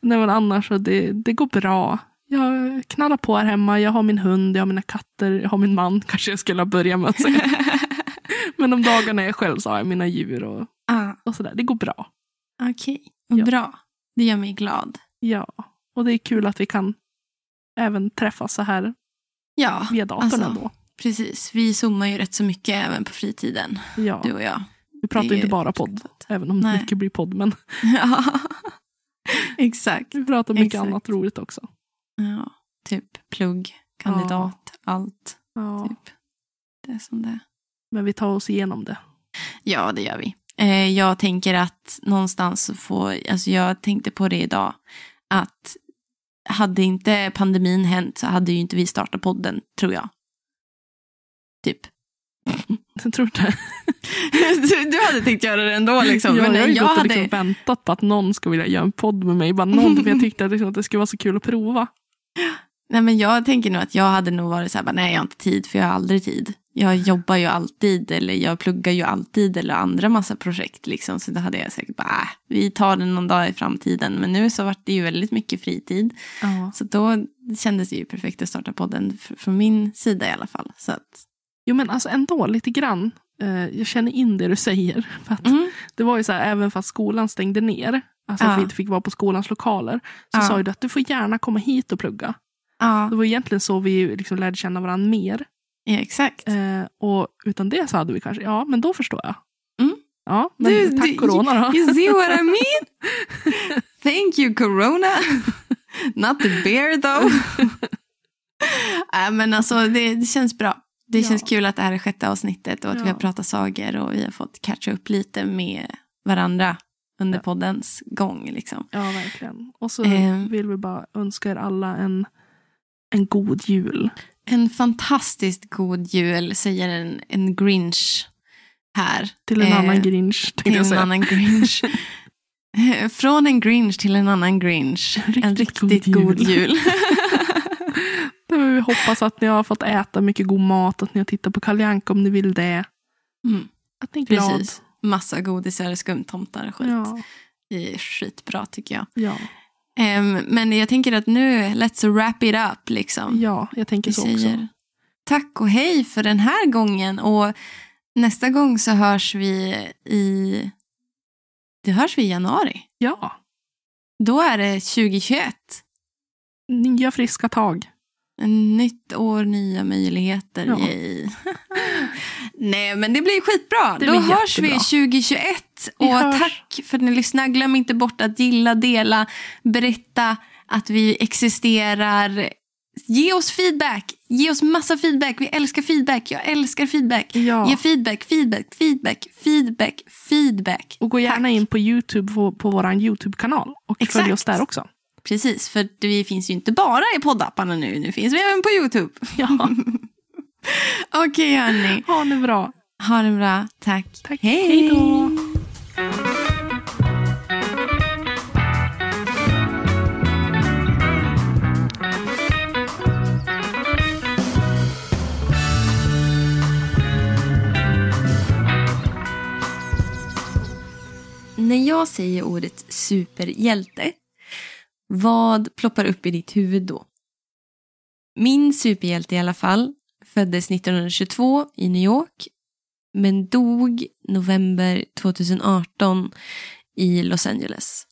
[SPEAKER 1] nej men annars så det, det går bra. Jag knallar på här hemma, jag har min hund, jag har mina katter, jag har min man. Kanske jag skulle ha börjat med att säga. [laughs] men om dagarna är jag själv så har jag mina djur och,
[SPEAKER 2] ah,
[SPEAKER 1] och sådär. Det går bra.
[SPEAKER 2] Okej,
[SPEAKER 1] Ja.
[SPEAKER 2] bra. Det gör mig glad.
[SPEAKER 1] Ja, och det är kul att vi kan även träffas så här
[SPEAKER 2] Ja,
[SPEAKER 1] via datorn
[SPEAKER 2] alltså,
[SPEAKER 1] ändå.
[SPEAKER 2] precis. Vi zoomar ju rätt så mycket även på fritiden,
[SPEAKER 1] Ja,
[SPEAKER 2] du och jag.
[SPEAKER 1] vi pratar
[SPEAKER 2] det är
[SPEAKER 1] inte
[SPEAKER 2] ju
[SPEAKER 1] bara podd, även om
[SPEAKER 2] Nej.
[SPEAKER 1] mycket blir podd. Men [laughs]
[SPEAKER 2] Ja, exakt.
[SPEAKER 1] vi pratar mycket
[SPEAKER 2] Exakt.
[SPEAKER 1] annat roligt också.
[SPEAKER 2] Ja, typ plugg, kandidat, allt.
[SPEAKER 1] Ja,
[SPEAKER 2] Typ. Det är som det är.
[SPEAKER 1] Men vi tar oss igenom det.
[SPEAKER 2] Ja, det gör vi. Eh, jag tänker att någonstans får, alltså jag tänkte på det idag, att hade inte pandemin hänt så hade ju inte vi startat podden, tror jag. Typ. [laughs]
[SPEAKER 1] Jag tror inte. [laughs]
[SPEAKER 2] du, du hade tänkt göra det ändå liksom.
[SPEAKER 1] Ja,
[SPEAKER 2] men
[SPEAKER 1] jag
[SPEAKER 2] jag hade...
[SPEAKER 1] liksom väntat på att någon ska vilja göra en podd med mig. Bara någon, för jag tyckte att, liksom, att det skulle vara så kul att prova.
[SPEAKER 2] Nej, men jag tänker nog att jag hade nog varit så här, bara, nej jag har inte tid för jag har aldrig tid. Jag jobbar ju alltid eller jag pluggar ju alltid eller andra massa projekt liksom. Så då hade jag säkert bara, äh, vi tar det någon dag i framtiden. Men nu så vart det ju väldigt mycket fritid.
[SPEAKER 1] Ja.
[SPEAKER 2] Så då kändes det ju perfekt att starta podden från min sida i alla fall. Så att,
[SPEAKER 1] Jo men alltså ändå lite grann. Eh, jag känner in det du säger. [laughs] För att
[SPEAKER 2] mm,
[SPEAKER 1] Det var ju så här, även fast skolan stängde ner, alltså
[SPEAKER 2] Ja.
[SPEAKER 1] att vi inte fick vara på skolans lokaler, så
[SPEAKER 2] Ja.
[SPEAKER 1] sa ju du att du får gärna komma hit och plugga.
[SPEAKER 2] ja,
[SPEAKER 1] Det var egentligen så vi liksom lärde känna varandra mer.
[SPEAKER 2] Ja, exakt.
[SPEAKER 1] Eh, och utan det så hade vi kanske, ja men då förstår jag.
[SPEAKER 2] Mm.
[SPEAKER 1] Ja, men
[SPEAKER 2] Du,
[SPEAKER 1] tack
[SPEAKER 2] du-
[SPEAKER 1] corona då.
[SPEAKER 2] You see what I mean? [laughs] Thank you corona. Not the bear though. [laughs] äh, men alltså det, det känns bra. Det
[SPEAKER 1] Ja.
[SPEAKER 2] känns kul att det här är sjätte avsnittet och att vi
[SPEAKER 1] Ja.
[SPEAKER 2] har pratat sagor och vi har fått catcha upp lite med varandra under
[SPEAKER 1] Ja.
[SPEAKER 2] poddens gång. Liksom.
[SPEAKER 1] Ja, verkligen. Och så
[SPEAKER 2] Eh.
[SPEAKER 1] vill vi bara önska er alla en, en god jul.
[SPEAKER 2] En fantastiskt god jul säger en, en grinch här.
[SPEAKER 1] Till en
[SPEAKER 2] Eh,
[SPEAKER 1] annan grinch,
[SPEAKER 2] till en
[SPEAKER 1] säga.
[SPEAKER 2] annan grinch. [laughs] Från en grinch till en annan grinch. en
[SPEAKER 1] Riktigt god
[SPEAKER 2] riktigt god
[SPEAKER 1] jul.
[SPEAKER 2] jul. [laughs] [laughs]
[SPEAKER 1] Vi hoppas att ni har fått äta mycket god mat, att ni har tittat på Kalle om ni vill det.
[SPEAKER 2] Mm.
[SPEAKER 1] Att ni är glada.
[SPEAKER 2] Precis. Massa godisar, skumtomtar och skit.
[SPEAKER 1] Ja,
[SPEAKER 2] Det är skitbra tycker jag.
[SPEAKER 1] ja,
[SPEAKER 2] Ehm, men jag tänker att nu, let's wrap it up liksom.
[SPEAKER 1] ja, jag tänker
[SPEAKER 2] Vi
[SPEAKER 1] så
[SPEAKER 2] säger
[SPEAKER 1] också.
[SPEAKER 2] tack och hej för den här gången. Och nästa gång så hörs vi i... Det hörs vi i januari.
[SPEAKER 1] Ja,
[SPEAKER 2] Då är det 2021.
[SPEAKER 1] nya friska tag.
[SPEAKER 2] Nytt år, nya möjligheter.
[SPEAKER 1] Ja. [laughs]
[SPEAKER 2] Nej, men det blir skitbra.
[SPEAKER 1] Det
[SPEAKER 2] Då
[SPEAKER 1] blir
[SPEAKER 2] hörs vi
[SPEAKER 1] jättebra.
[SPEAKER 2] 2021.
[SPEAKER 1] Vi
[SPEAKER 2] och
[SPEAKER 1] hörs.
[SPEAKER 2] tack för att ni lyssnar. Glöm inte bort att gilla, dela, berätta att vi existerar. Ge oss feedback. Ge oss massa feedback. Vi älskar feedback. Jag älskar feedback.
[SPEAKER 1] Ja.
[SPEAKER 2] Ge feedback, feedback, feedback, feedback, feedback.
[SPEAKER 1] Och gå gärna
[SPEAKER 2] Tack.
[SPEAKER 1] in på YouTube, på, på vår YouTube-kanal. Och
[SPEAKER 2] Exakt.
[SPEAKER 1] följ oss där också.
[SPEAKER 2] Precis, för vi finns ju inte bara i poddapparna nu. Nu finns vi även på YouTube. [laughs]
[SPEAKER 1] Ja, [laughs]
[SPEAKER 2] Okej, hörni.
[SPEAKER 1] ha det bra.
[SPEAKER 2] Ha det bra. Tack.
[SPEAKER 1] Tack.
[SPEAKER 2] Hej.
[SPEAKER 1] Hej då.
[SPEAKER 2] När jag säger ordet superhjälte, vad ploppar upp i ditt huvud då? Min superhjälte i alla fall föddes 1922 i New York men dog november 2018 i Los Angeles.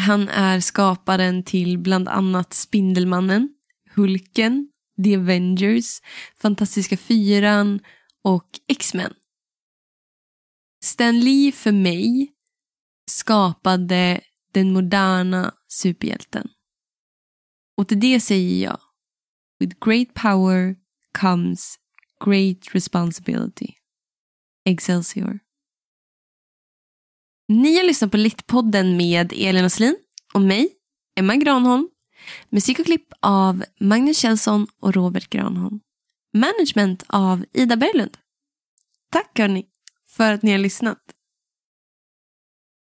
[SPEAKER 2] Han är skaparen till bland annat Spindelmannen, Hulken, The Avengers, Fantastiska Fyran och X-Men. Stan Lee för mig skapade den moderna superhjälten. Och till det säger jag With great power comes great responsibility. Excelsior. Ni har lyssnat på Littpodden med Elin Åslin och mig, Emma Granholm. Musik och klipp av Magnus Kjellson och Robert Granholm. Management av Ida Berglund. Tack hörni för att ni har lyssnat.